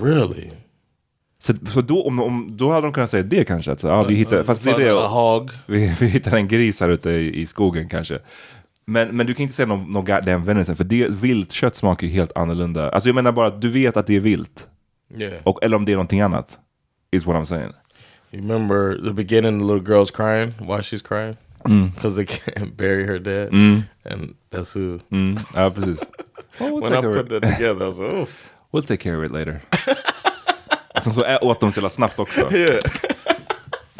Really? Så, så då, om, om, då hade de kunnat säga det kanske, att så, ja, vi hittar, fast det är det, hog. vi, vi hittar en gris här ute i, i skogen kanske. Men, men du kan inte säga någon, någon goddamn venison, för det, viltkött smakar ju helt annorlunda. Alltså jag menar bara att du vet att det är vilt, Yeah. och, eller om det är någonting annat. Is what I'm saying. You remember the beginning? The little girl's crying. Why she's crying? Mm. Because they can't bury her dad, and that's who. Mm, ja, precis. Oh, we'll, When I put that together, I was like, "Oof." we'll take care of it later. Sen så åt de så jävla snabbt också. Yeah.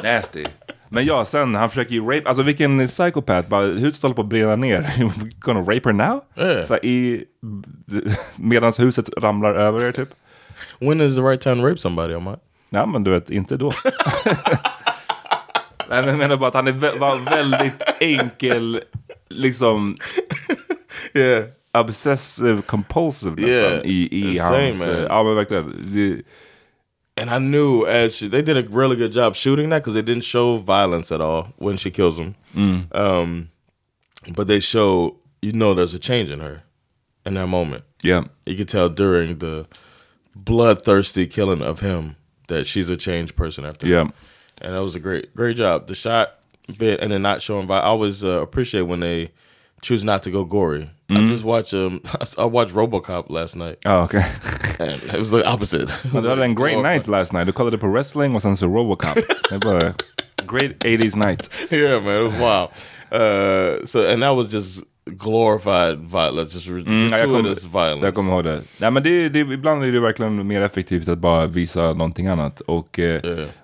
Nasty. Men ja, sen han försöker ju rape, alltså vilken psykopat, bara huset håller på att brinna ner. You gonna rape her now? Yeah. Så i, medans huset ramlar över er typ. When is the right time to rape somebody? Am I? Ja men du vet, inte då. Nej men jag menar bara att han är vä- var väldigt enkel, liksom Yeah. obsessive compulsive nästan Yeah, i, i same, hans... man. eh, Ja men verkligen. Det, And I knew as she, they did a really good job shooting that because they didn't show violence at all when she kills him. Um, but they show, you know, there's a change in her in that moment. Yeah. You could tell during the bloodthirsty killing of him that she's a changed person after. Yeah. And that was a great, great job. The shot bit and then not showing violence. I always uh, appreciate when they choose not to go gory. I just watched um, I watched RoboCop last night. Ja, okej. And it was the opposite. It was Du hade en like, great oh, night last night. Du kollade på wrestling och sen så Robocop. Det var great 80s night. yeah, man, it was wild. Uh, so and that was just glorified violence, just Mm, jag gratuitous kommer- violence. Jag kommer ihåg det. Nej, men det, det, ibland är det verkligen mer effektivt att bara visa någonting annat. Och eh,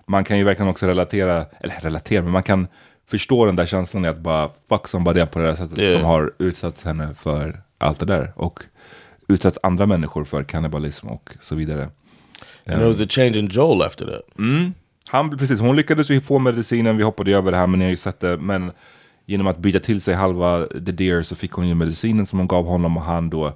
man kan ju verkligen också relatera, eller relatera, men man kan förstå den där känslan i att bara fuck somebody på det här sättet Yeah. som har utsatt henne för allt det där. Och utsatt andra människor för kannibalism och så vidare. And there was a change in Joel after that. Mm. Han, precis, hon lyckades ju få medicinen, vi hoppade över det här men ni har ju sett det. Men genom att byta till sig halva The Deer så fick hon ju medicinen som hon gav honom och han då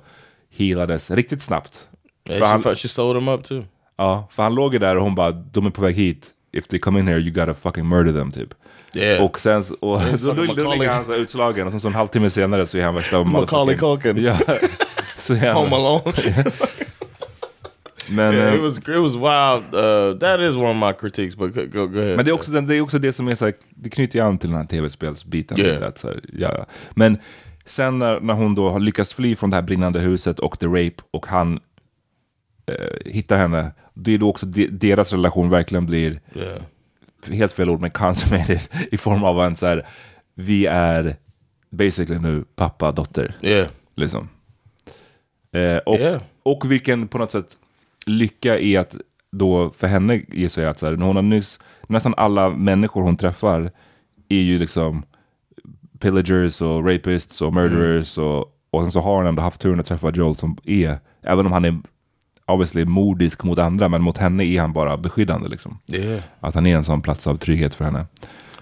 healades riktigt snabbt. Yeah, För she, han, she sold him up too. ja, för han låg ju där och hon bara, de är på väg hit. If they come in here you gotta fucking murder them typ. Yeah. Och sen så, och, är så då, då ligger han så utslagen och sen så en halvtimme senare så är han värsta Macaulay Culkin. Ja, så är han, Home Alone. men, yeah, eh, it was it was wild. Uh, that is one of my critiques. But go go, ahead. Men det är också, den, det, är också det som är så här, det knyter ju an till den här tv-spelsbiten. Yeah. att så här, ja. Men sen när, när hon då har lyckats fly från det här brinnande huset och the rape och han eh, hittar henne, det är då också de, deras relation verkligen blir, yeah. Helt fel ord, men consummated i form av en så här, vi är basically nu pappa-dotter. Yeah. Liksom. Eh, och, Yeah. och vilken på något sätt lycka är att då för henne gissar jag att så här, när hon har nyss, nästan alla människor hon träffar är ju liksom pillagers och rapists och murderers och, och sen så har hon ändå haft turen att träffa Joel som är, även om han är obviously modisk mot andra, men mot henne är han bara beskyddande liksom. Yeah. Att han är en sån plats av trygghet för henne.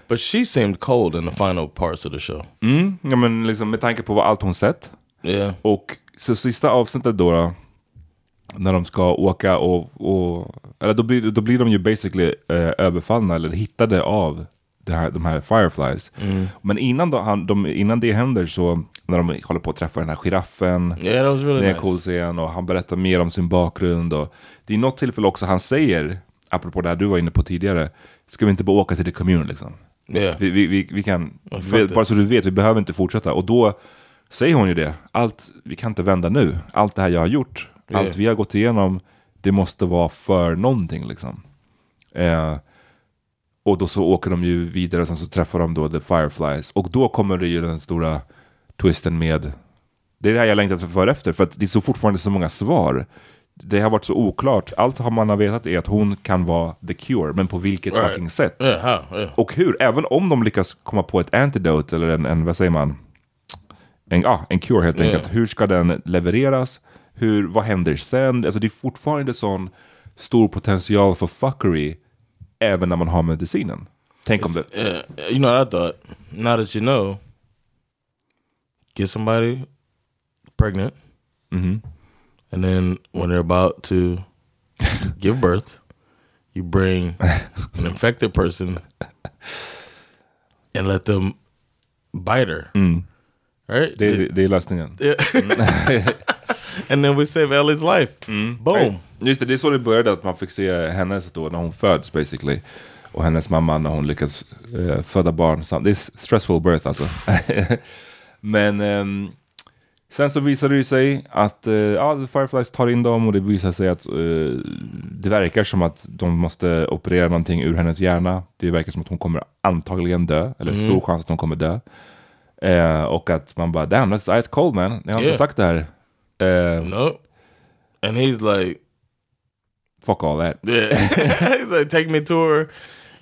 But she seemed cold in the final parts of the show. Mm, ja, men liksom med tanke på vad allt hon sett. Yeah. Och så sista avsnittet då, då när de ska åka och, och eller då blir, då blir de ju basically eh, överfallna eller hittade av det här, de här Fireflies. Men innan, då, han, de, innan det händer så, när de håller på att träffa den här giraffen, Yeah, really det är en nice. cool scen och han berättar mer om sin bakgrund. Och det är något tillfälle också han säger, apropå det här du var inne på tidigare, ska vi inte bara åka till the commune liksom? Yeah. Vi, vi, vi, vi kan, vi, bara så du vet, vi behöver inte fortsätta. Och då säger hon ju det, allt, vi kan inte vända nu. Allt det här jag har gjort, Yeah. allt vi har gått igenom, det måste vara för någonting liksom. Eh, och då så åker de ju vidare och sen så träffar de då The Fireflies. Och då kommer det ju den stora twisten med, det är det här jag längtat för efter, för att det är så fortfarande så många svar. Det har varit så oklart. Allt har man har vetat är att hon kan vara the cure, men på vilket Right. fucking sätt? Yeah, how? Yeah. Och hur, även om de lyckas komma på ett antidote eller en, en vad säger man, en, ah, en cure helt Yeah. enkelt. Hur ska den levereras? Hur, vad händer sen? Alltså det är fortfarande sån stor potential för fuckery även när man har medicinen. Tänk om det... Yeah, you know what I thought? Now that you know, get somebody pregnant, Mhm. and then when they're about to give birth, you bring an infected person and let them bite her. Mm. Right? Det, det, det är lösningen. and then we save Ellie's life. Boom. Just det, det är så det började, att man fick se hennes då när hon föds basically. Och hennes mamma när hon lyckas eh, föda barn. Det är stressful birth alltså. Men ehm, sen så visar det ju sig att eh, ja, The Fireflies tar in dem och det visar sig att eh, det verkar som att de måste operera någonting ur hennes hjärna. Det verkar som att hon kommer antagligen dö, eller stor chans att hon kommer dö. Eh, och att man bara, damn that's ice cold man. Ni har inte Yeah. sagt det här. Eh, No. And he's like, Fuck all that. Yeah. he's like, take me to her.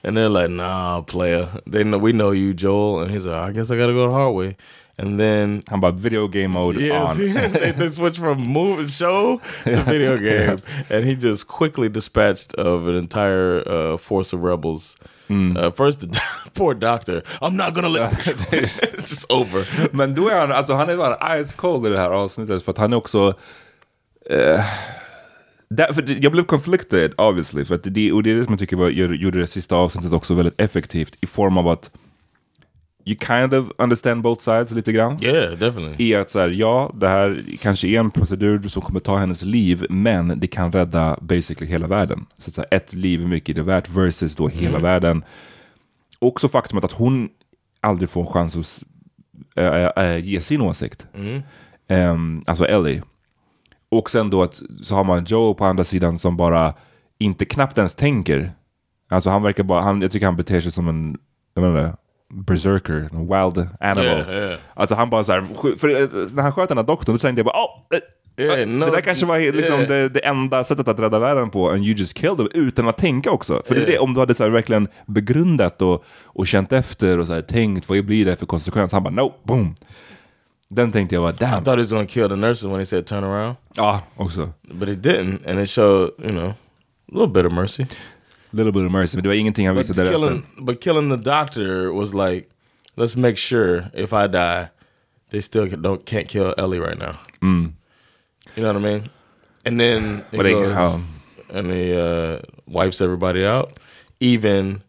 And they're like, nah, player. They know we know you, Joel. And he's like, I guess I gotta go the hard way. And then Han about video game mode Yes, on. they, they switch from movie show to video game, and he just quickly dispatched of an entire uh, force of rebels. Uh, first, the poor doctor. I'm not gonna let. it's just over. Men då är han, alltså han är bara ice cold i det här avsnittet för att han är också... Eh, Därför, jag blev conflicted obviously, för att det, och det är det som jag tycker var, gjorde det sista avsnittet också väldigt effektivt i form av att you kind of understand both sides lite grann. Yeah, definitely. I att så här, ja, det här kanske är en procedur som kommer ta hennes liv, men det kan rädda basically hela världen. Så, så här, ett liv, hur mycket är det värt versus då hela Mm. världen. Också faktumet att hon aldrig får en chans att äh, äh, ge sin åsikt. Mm. Ehm, alltså Ellie. Och sen då att så har man Joe på andra sidan som bara inte knappt ens tänker. Alltså han verkar bara, han, jag tycker han beter sig som en, jag menar, berserker, en wild animal. Yeah, yeah. Alltså han bara så här, för eh, när han sköt den här doktorn då tänkte jag bara, oh, Yeah, no, det där kanske var liksom det, det enda sättet att rädda världen på, and you just killed them, utan att tänka också. För det är det, om du hade så här verkligen begrundat och, och känt efter och så här, tänkt, vad blir det för konsekvens? Han bara, no, boom. Den tänkte jag var, I thought he was going to kill the nurses when he said turn around. Ja, också. But he didn't, and it showed, you know, a little bit of mercy. A little bit of mercy, men det var ingenting han But visste därefter. killing, but killing the doctor was like, let's make sure if I die, they still don't can't kill Ellie right now. Mm. You know what I mean? And then it But they- goes, um, and he uh, wipes everybody out, even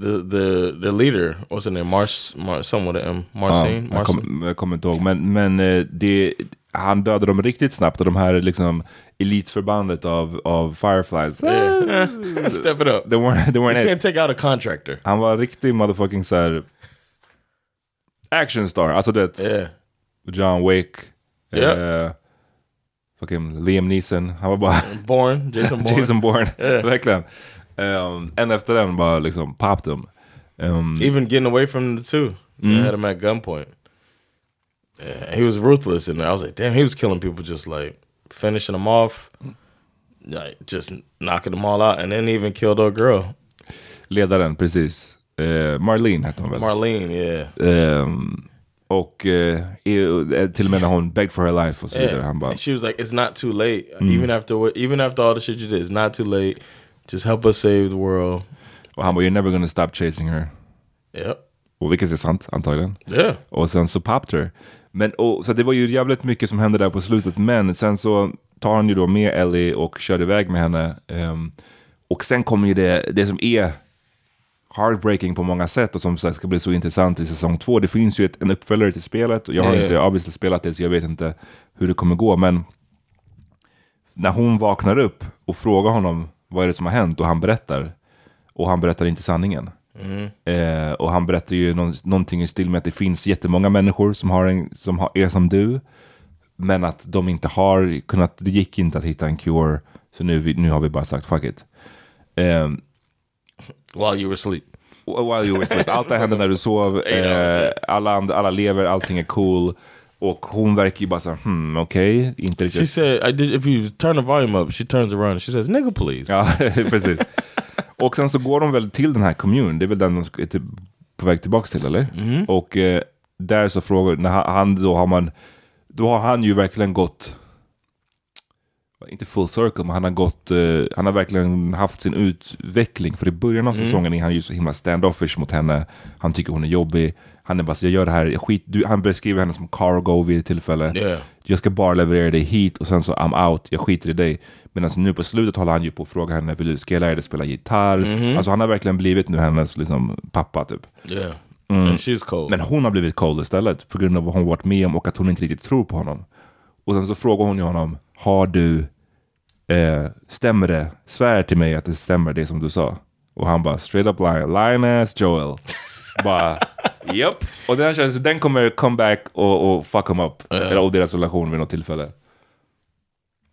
the the the leader. What's her name? Mars, Mar, someone with M. Marcin. Ja, jag, kom, jag kommer inte ihåg, men, men eh, det, han dödade dem riktigt snabbt och de här liksom elitförbandet av, av Fireflies. Yeah. Step it up. They weren't, they You weren't can't it. take out a contractor. Han var riktig motherfucking så här action star. Alltså det, Yeah. John Wick, Yeah. eh, fucking Liam Neeson. Han var bara Bourne, Jason Bourne. Jason Bourne, Yeah. verkligen. Um, en efter den bara liksom popped dem. Um, Even getting away from the two. They Mm. had him at gunpoint. Yeah, he was ruthless in there. I was like, damn, he was killing people just like finishing them off, like just knocking them all out, and then even killed a girl, ledaren, precis. Eh, Marlene hette hon väl? Marlene. Yeah, Ehm, och i- eh, till och med när hon begged for her life och så vidare. yeah. Han bara, And she was like, it's not too late. Mm. Even after what, even after all the shit you did, it's not too late. Just help us save the world. och han bara, you're never gonna stop chasing her. Yep. Och vilket är sant, antagligen. Yeah. Och sen så popped her. Men, och, så det var ju jävligt mycket som hände där på slutet. Men sen så tar han ju då med Ellie och kör iväg med henne. Ehm, och sen kommer ju det, det som är heartbreaking på många sätt och som ska bli så intressant i säsong två. Det finns ju ett, en uppföljare till spelet och jag har inte obviously spelat det så jag vet inte hur det kommer gå. Men när hon vaknar upp och frågar honom vad är det som har hänt och han berättar och han berättar inte sanningen. Eh, och han berättar ju någon, någonting i stil med att det finns jättemånga människor som, har en, som har, är som du, men att de inte har kunnat, det gick inte att hitta en cure, så nu, nu har vi bara sagt fuck it. Eh, While you were asleep. while you were asleep. Allt det hände när du sov, eh, alla, and- alla lever, allting är cool. Och hon verkar ju bara såhär, hmm, okej, inte She said, "I did." If you turn the volume up, she turns around and she says, "Nigga, please." Ja, precis. Och sen så går de väl till den här kommunen, det är väl den de är till, på väg tillbaks till eller? Och eh, där så frågar, när han då har man, då har han ju verkligen gått, inte full circle, men han har gått, eh, han har verkligen haft sin utveckling. För i början av säsongen är han ju så himla standoffish mot henne, han tycker hon är jobbig, han är bara så jag gör det här, jag skit, du, han beskriver henne som cargo vid ett tillfälle. Yeah. Jag ska bara leverera dig hit och sen så I'm out, jag skiter i dig. Medan nu på slutet håller han ju på att fråga henne, vill du, ska jag lära dig spela gitarr? Alltså han har verkligen blivit nu hennes liksom, pappa typ. Yeah. Cold. Men hon har blivit cold istället på grund av vad hon varit med om och att hon inte riktigt tror på honom. Och sen så frågar hon ju honom, har du, eh, stämmer det, svär till mig att det stämmer det som du sa? Och han bara, straight up line, line ass Joel. bara, japp. Och den, känns, den kommer come back och, och fuck him up. Eller, och deras relation vid något tillfälle.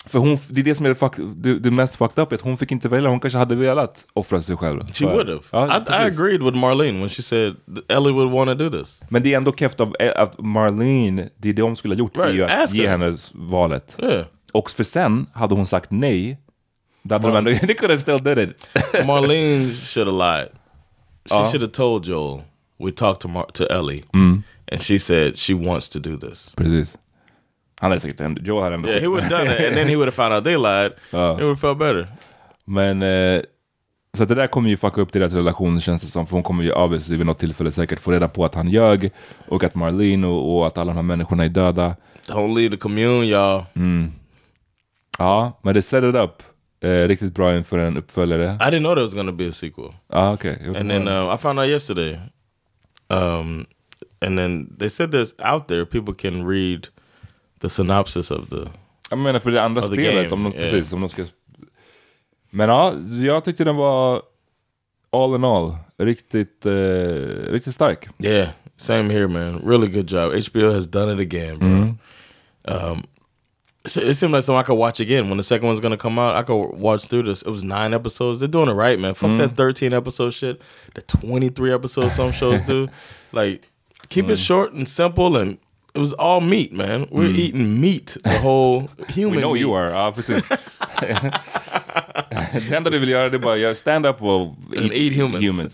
För hon, det är det som är det, fuck, det, det mest fucked up, att hon fick inte välja, hon kanske hade velat offra sig själv. She would have. Ja, I, I agreed with Marlene when she said Ellie would want to do this. Men det är ändå keft av att Marlene, det är det de skulle ha gjort, är ju Right, att ask ge her. henne valet. Yeah. Och för sen, hade hon sagt nej, då hade de ändå, they could have still did it. Marlene should have lied. She Uh. should have told Joel we talked to Mar- to Ellie, and she said she wants to do this. Precis. Han hade säkert ändå, Joe hade ändå Yeah, he would have done it, and then he would have found out they lied. Uh. It would have felt better. Men, eh, så att det där kommer ju fucka upp deras relation känns det som. För hon kommer ju obviously vid något tillfälle säkert få reda på att han ljög. Och att Marlene och, och att alla de här människorna är döda. Don't leave the commune, y'all. Ja, men det set it up eh, riktigt bra inför en uppföljare. I didn't know there was to be a sequel. Ah, okay. And then uh, I found out yesterday. Um, and then they said there's out there people can read the synopsis of the. Jag menar för det andra of the spelet, game, om de, yeah. precis, om de ska... Men ja, jag tyckte den var all in all riktigt, eh, riktigt stark. Yeah, same here, man. Really good job. HBO has done it again, bro. Mhm. Um, so it seemed like something I could watch again when the second one's gonna come out. I could watch through this. It was nine episodes. They're doing it right, man. Fuck Mm. that thirteen episode shit. The twenty three episodes some shows do. Like, keep it short and simple, and it was all meat, man. We're Mm. eating meat, the whole human. We know meat. you are, ja precis. det enda du vill göra det är bara göra stand-up och And eat humans.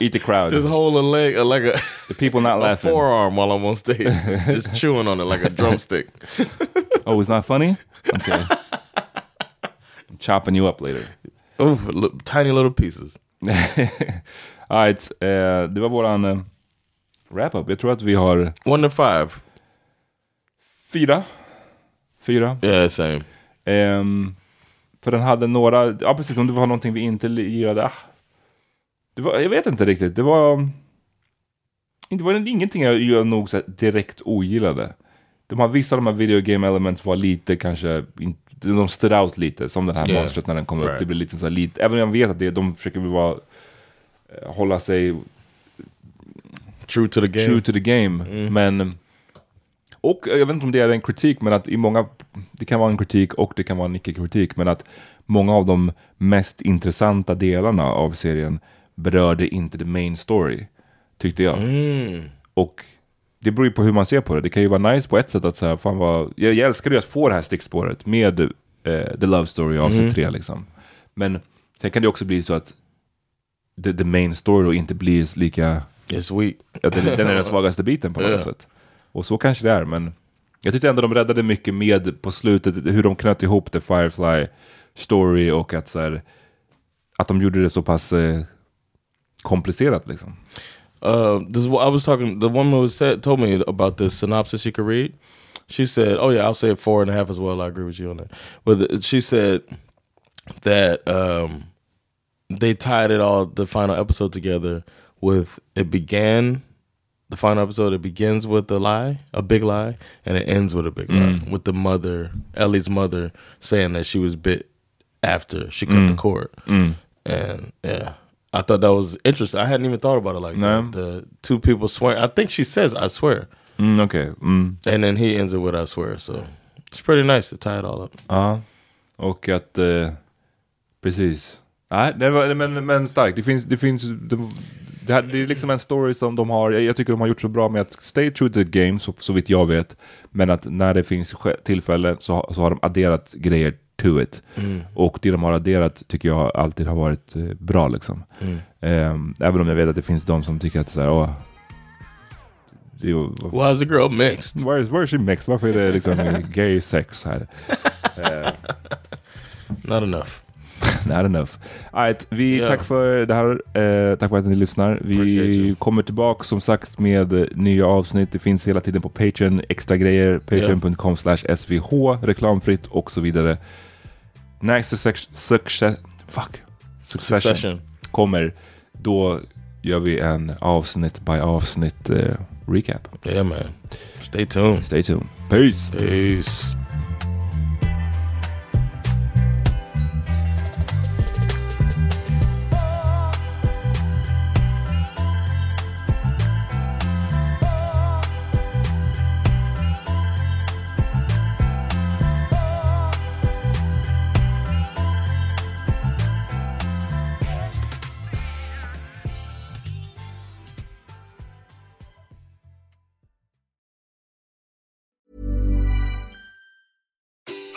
eat the crowd. Just hold a leg, a, like a the people not laughing. forearm while I'm on stage, just chewing on it like a drumstick. Oh, it's not funny? Okay. I'm chopping you up later. Oh, tiny little pieces. Alright, eh, det var våran eh, wrap-up. Jag tror att vi har... One to five. Fyra. Fyra. Yeah, same. Ehm, för den hade några, ja precis, om det var någonting vi inte gillade. Ah, det var, jag vet inte riktigt, det var... Det var ingenting jag, nog här direkt ogillade. De har, vissa av de här video game elements var lite kanske, de stood out lite, som den här Yeah. monstret när den kom upp. Right. Det blir lite så här lite, även om jag vet att det, de försöker vara, eh, hålla sig True to the game. true to the game. Men, och jag vet inte om det är en kritik, men att i många, det kan vara en kritik och det kan vara en icke-kritik, men att många av de mest intressanta delarna av serien berörde inte the main story, tyckte jag. Mm. Och det beror ju på hur man ser på det. Det kan ju vara nice på ett sätt att säga, fan vad, jag, jag älskar ju att få det här stickspåret med eh, The Love Story avsnitt Mm. tre liksom. Men sen kan det också bli så att the, the main story då inte blir lika It's weak. den, den är den svagaste biten på något Ja. sätt. Och så kanske det är, men jag tyckte ändå de räddade mycket med på slutet, hur de knöt ihop the Firefly story och att, så här, att de gjorde det så pass eh, komplicerat liksom. Uh, this I was talking. The woman who said told me about this synopsis you could read. She said, "Oh yeah, I'll say four and a half as well. I agree with you on that." But she said that um, they tied it all the final episode together with it began the final episode. It begins with a lie, a big lie, and it ends with a big lie with the mother, Ellie's mother, saying that she was bit after she cut the cord. And yeah, I thought that was interesting. I hadn't even thought about it like No. that. The two people swear. I think she says "I swear," Mm, Okej, mm. and then he ends it with "I swear." So it's pretty nice to tie it all up. ja. Och att, eh, precis. Nej, det var, men, men starkt. Det finns, det finns, det, det, här, det är liksom en story som de har, jag, tycker de har gjort så bra med att stay true to the game, så, så vitt jag vet. Men att när det finns tillfällen så, så har de adderat grejer to it. Och det de har adderat tycker jag alltid har varit eh, bra liksom. Ehm, även om jag vet att det finns de som tycker att så här, åh, det, Why is the girl mixed? Where is, where is she mixed? Varför är det liksom gay sex här? Not enough. Not enough. Alright, vi, Ja. tack för det här. Eh, tack för att ni lyssnar. Vi kommer tillbaka som sagt med nya avsnitt. Det finns hela tiden på Patreon, extra grejer. Patreon.com slash svh, reklamfritt och så vidare. Next success, fuck. Succession, Succession. kommer. Då gör vi en avsnitt by avsnitt eh, recap. Yeah, man. Stay tuned. Stay tuned. Peace! Peace.